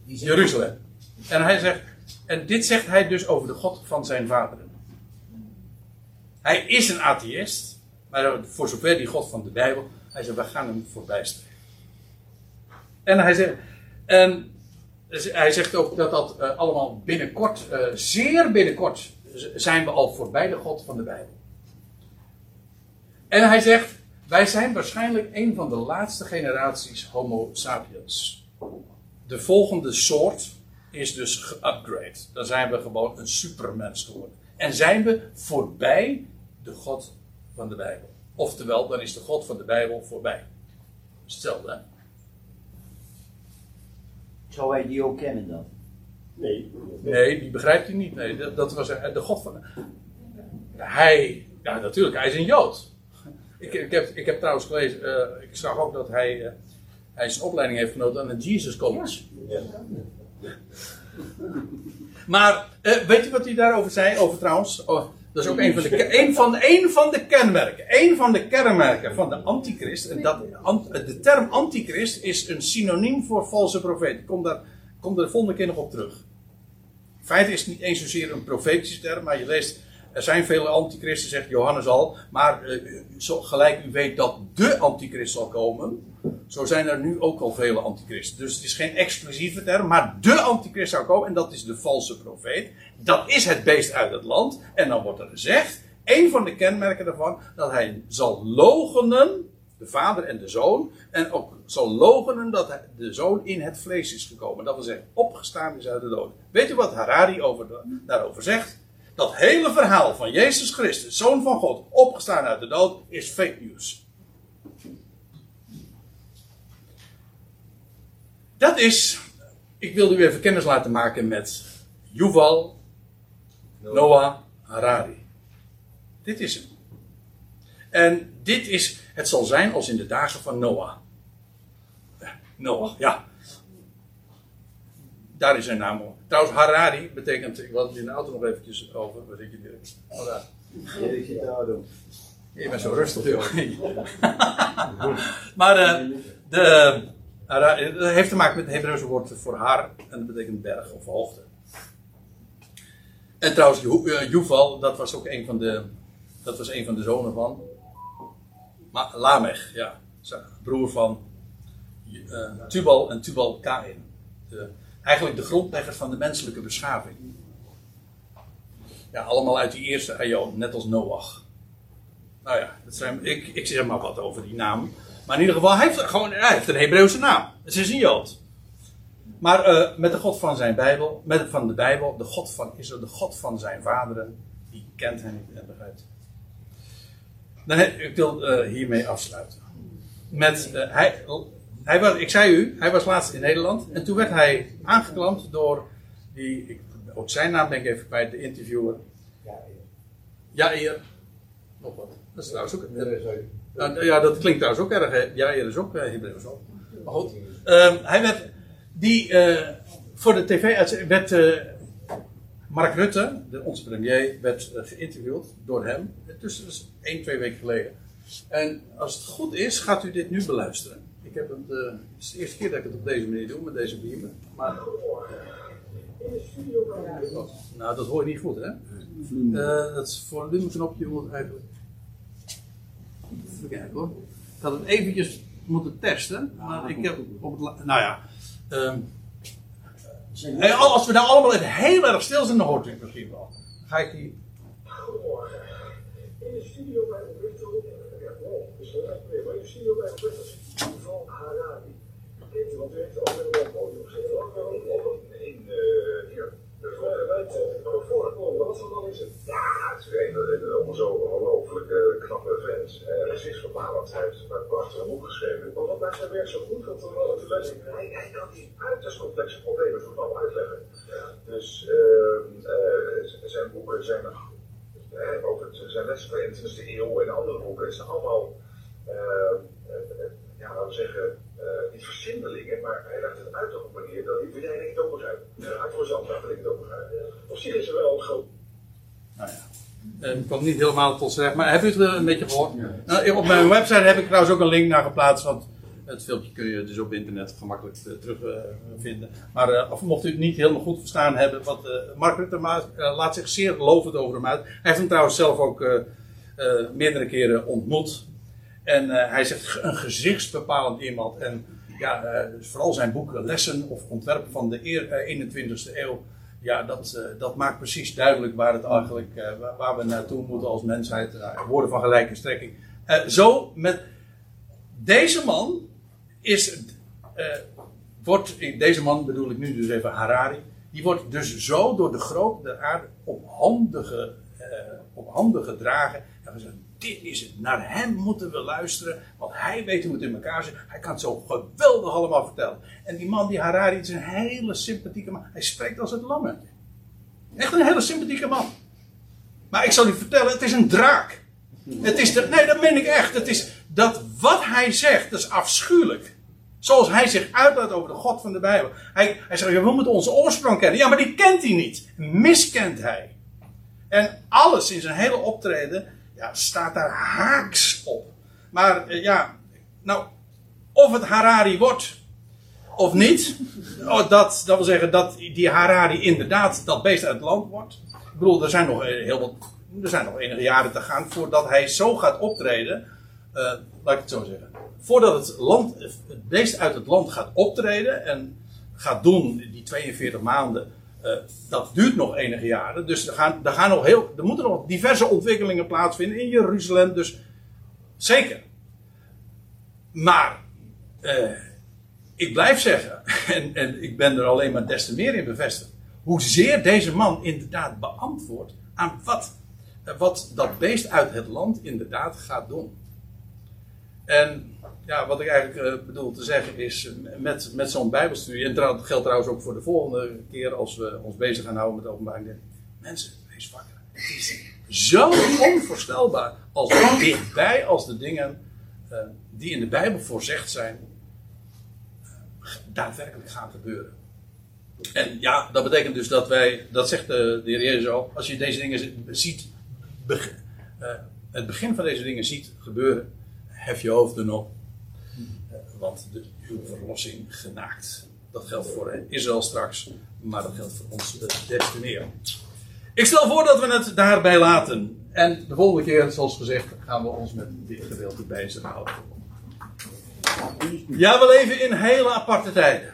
Jeruzalem. En hij zegt, en dit zegt hij dus over de God van zijn vaderen. Hij is een atheïst, maar voor zover die God van de Bijbel, hij zegt, we gaan hem voorbij streven. En hij zegt, en hij zegt ook dat dat eh, allemaal binnenkort, eh, zeer binnenkort, zijn we al voorbij de God van de Bijbel. En hij zegt, wij zijn waarschijnlijk een van de laatste generaties Homo sapiens. De volgende soort is dus geupgrade. Dan zijn we gewoon een supermens geworden. En zijn we voorbij de God van de Bijbel. Oftewel, dan is de God van de Bijbel voorbij. Hetzelfde, hè? Zou hij die ook kennen dan? Nee. Nee, die begrijpt hij niet. Nee, dat, dat was de God van. Hij, ja, natuurlijk, hij is een Jood. Ik, ik, heb, ik heb trouwens gelezen, eh, ik zag ook dat hij, eh, hij zijn opleiding heeft genoten aan het Jesus College. Ja. Maar eh, weet je wat hij daarover zei? Over trouwens, oh, dat is ook een van, de, een, van, een van de kenmerken. Een van de kenmerken van de antichrist. En dat, de term antichrist is een synoniem voor valse profeet. Ik kom daar, kom daar de volgende keer nog op terug. In feite is niet eens zozeer een profetische term, maar je leest, er zijn vele antichristen, zegt Johannes al. Maar eh, gelijk u weet dat de antichrist zal komen, zo zijn er nu ook al vele antichristen. Dus het is geen exclusieve term, maar de antichrist zou komen en dat is de valse profeet. Dat is het beest uit het land. En dan wordt er gezegd, een van de kenmerken daarvan, dat hij zal logenen, de vader en de zoon, en ook zal logenen dat de zoon in het vlees is gekomen. Dat wil zeggen, opgestaan is uit de dood. Weet u wat Harari over daarover zegt? Dat hele verhaal van Jezus Christus, zoon van God, opgestaan uit de dood, is fake news. Dat is, ik wilde u even kennis laten maken met Yuval Noah Harari. Dit is hem. En dit is, het zal zijn als in de dagen van Noah. Eh, Noah, ja. Daar is zijn naam. Trouwens, Harari betekent, ik had het in de auto nog eventjes over, waar zit je direct? Oh, daar. Je bent zo rustig, joh. maar eh, de, heeft te maken met het Hebreeuwse woord voor haar. En dat betekent berg of hoogte. En trouwens, eh, Yuval, dat was ook een van de, dat was een van de zonen van Ma- Lamech, ja. Broer van eh, Tubal en Tubal Kain. De- eigenlijk de grondleggers van de menselijke beschaving. Ja, allemaal uit die eerste aion, net als Noach. Nou ja, dat zijn, ik, ik zeg maar wat over die naam. Maar in ieder geval, hij heeft, gewoon, hij heeft een Hebreeuwse naam. Het is een Jood. Maar eh, met de God van zijn Bijbel, met van de Bijbel, de God van Israël, de God van zijn vaderen, die kent niet en begrijpt. Dan, ik wil eh, hiermee afsluiten. Met, eh, hij, hij was, ik zei u, hij was laatst in Nederland. En toen werd hij aangeklampt door die, ik, ook zijn naam denk ik even kwijt, de interviewer. Jair. Nog wat. Dat is trouwens ook. Nou, ja, dat klinkt trouwens ook erg. hè. Jair is ook uh, Hebreeuws. Maar goed. Ehm, hij werd. Die. eh, voor de tv uitzending werd. eh, Mark Rutte, de, onze premier, werd eh, geïnterviewd door hem. Dus dat is één, twee weken geleden. En als het goed is, gaat u dit nu beluisteren. Ik heb het, eh, het is de eerste keer dat ik het op deze manier doe, met deze beamer. Maar, nou, dat hoor je niet goed, hè? Eh, dat is volumeknopje moet eigenlijk. Even kijken hoor. Ik had het eventjes moeten testen. Maar ik heb op het Nou ja. ehm, en als we nou allemaal even heel erg stil zijn, dan hoort u het misschien wel. Ga ik die. Goedemorgen. In de studio bij Roberto, maar in de studio bij Roberto Ja, het is een, een zo ongelooflijk eh, knappe vent. Uh, Sinds vermalend, hij heeft een prachtige boek geschreven. Maar wat maakt zijn werk zo goed? Want hadden we hij, hij kan die uiterst complexe problemen voor allemaal uitleggen. Dus ehm, eh, zijn boeken zijn over het- zijn lessen van de 21e eeuw en andere boeken. Het zijn allemaal, eh, eh, ja, laten we zeggen, eh, niet verzindelingen, maar hij legt het uit op een manier dat iedereen het ook. Uh, uit voor zelf dat ik het ook begrijp. Op zich is er wel een groot Nou ja. Eh, Ik kwam niet helemaal tot z'n recht, maar heb u het eh, een beetje gehoord? Nou, op mijn website heb ik trouwens ook een link naar geplaatst. Want Het filmpje kun je dus op internet gemakkelijk terugvinden. maar uh, of mocht u het niet helemaal goed verstaan hebben, wat Mark Rutte laat zich zeer lovend over hem uit. Hij heeft hem trouwens zelf ook meerdere keren ontmoet. En hij zegt een gezichtsbepalend iemand. En ja, dus vooral zijn boek Lessen of Ontwerp van de 21ste eeuw ja, dat, dat maakt precies duidelijk waar, het eigenlijk, waar we naartoe moeten als mensheid. Woorden van gelijke strekking. zo, met deze man is. wordt, deze man bedoel ik nu dus even Harari. Die wordt dus zo door de grote aarde op handen, handen gedragen. En dit is het. Naar hem moeten we luisteren. Want hij weet hoe het in elkaar zit. Hij kan het zo geweldig allemaal vertellen. En die man, die Harari, is een hele sympathieke man. Hij spreekt als het lammen. Echt een hele sympathieke man. Maar ik zal u vertellen, het is een draak. Het is de, nee, dat meen ik echt. Het is dat wat hij zegt, dat is afschuwelijk. Zoals hij zich uitlaat over de God van de Bijbel. Hij, hij zegt, we moeten onze oorsprong kennen. Ja, maar die kent hij niet. Miskent hij. En alles in zijn hele optreden staat daar haaks op. Maar eh, ja, nou, of het Harari wordt of niet, oh, dat, dat wil zeggen dat die Harari inderdaad dat beest uit het land wordt. Ik bedoel, er zijn nog eh, heel wat, er zijn nog enige jaren te gaan voordat hij zo gaat optreden. Uh, laat ik het zo zeggen. Voordat het, land, het beest uit het land gaat optreden en gaat doen die 42 maanden uh, dat duurt nog enige jaren. Dus er, gaan, er, gaan nog heel, er moeten nog diverse ontwikkelingen plaatsvinden in Jeruzalem. Dus zeker. Maar uh, ik blijf zeggen, en, en ik ben er alleen maar des te meer in bevestigd. Hoezeer deze man inderdaad beantwoordt aan wat, wat dat beest uit het land inderdaad gaat doen. En ja, wat ik eigenlijk uh, bedoel te zeggen is, eh, met, met zo'n bijbelstudie, en dat geldt trouwens ook voor de volgende keer als we ons bezig gaan houden met openbaring. Mensen, wees wakker. Het is zo onvoorstelbaar als dichtbij als de dingen uh, die in de Bijbel voorzegd zijn, daadwerkelijk gaan gebeuren. En ja, dat betekent dus dat wij, dat zegt de, de Heer Jezus al, als je deze dingen ziet, het begin van deze dingen ziet gebeuren, hef je hoofden op want de, uw verlossing genaakt. Dat geldt voor Israël straks, maar dat geldt voor ons des te meer. Ik stel voor dat we het daarbij laten. En de volgende keer, zoals gezegd, gaan we ons met dit gedeelte bezighouden. Ja, we leven in hele aparte tijden.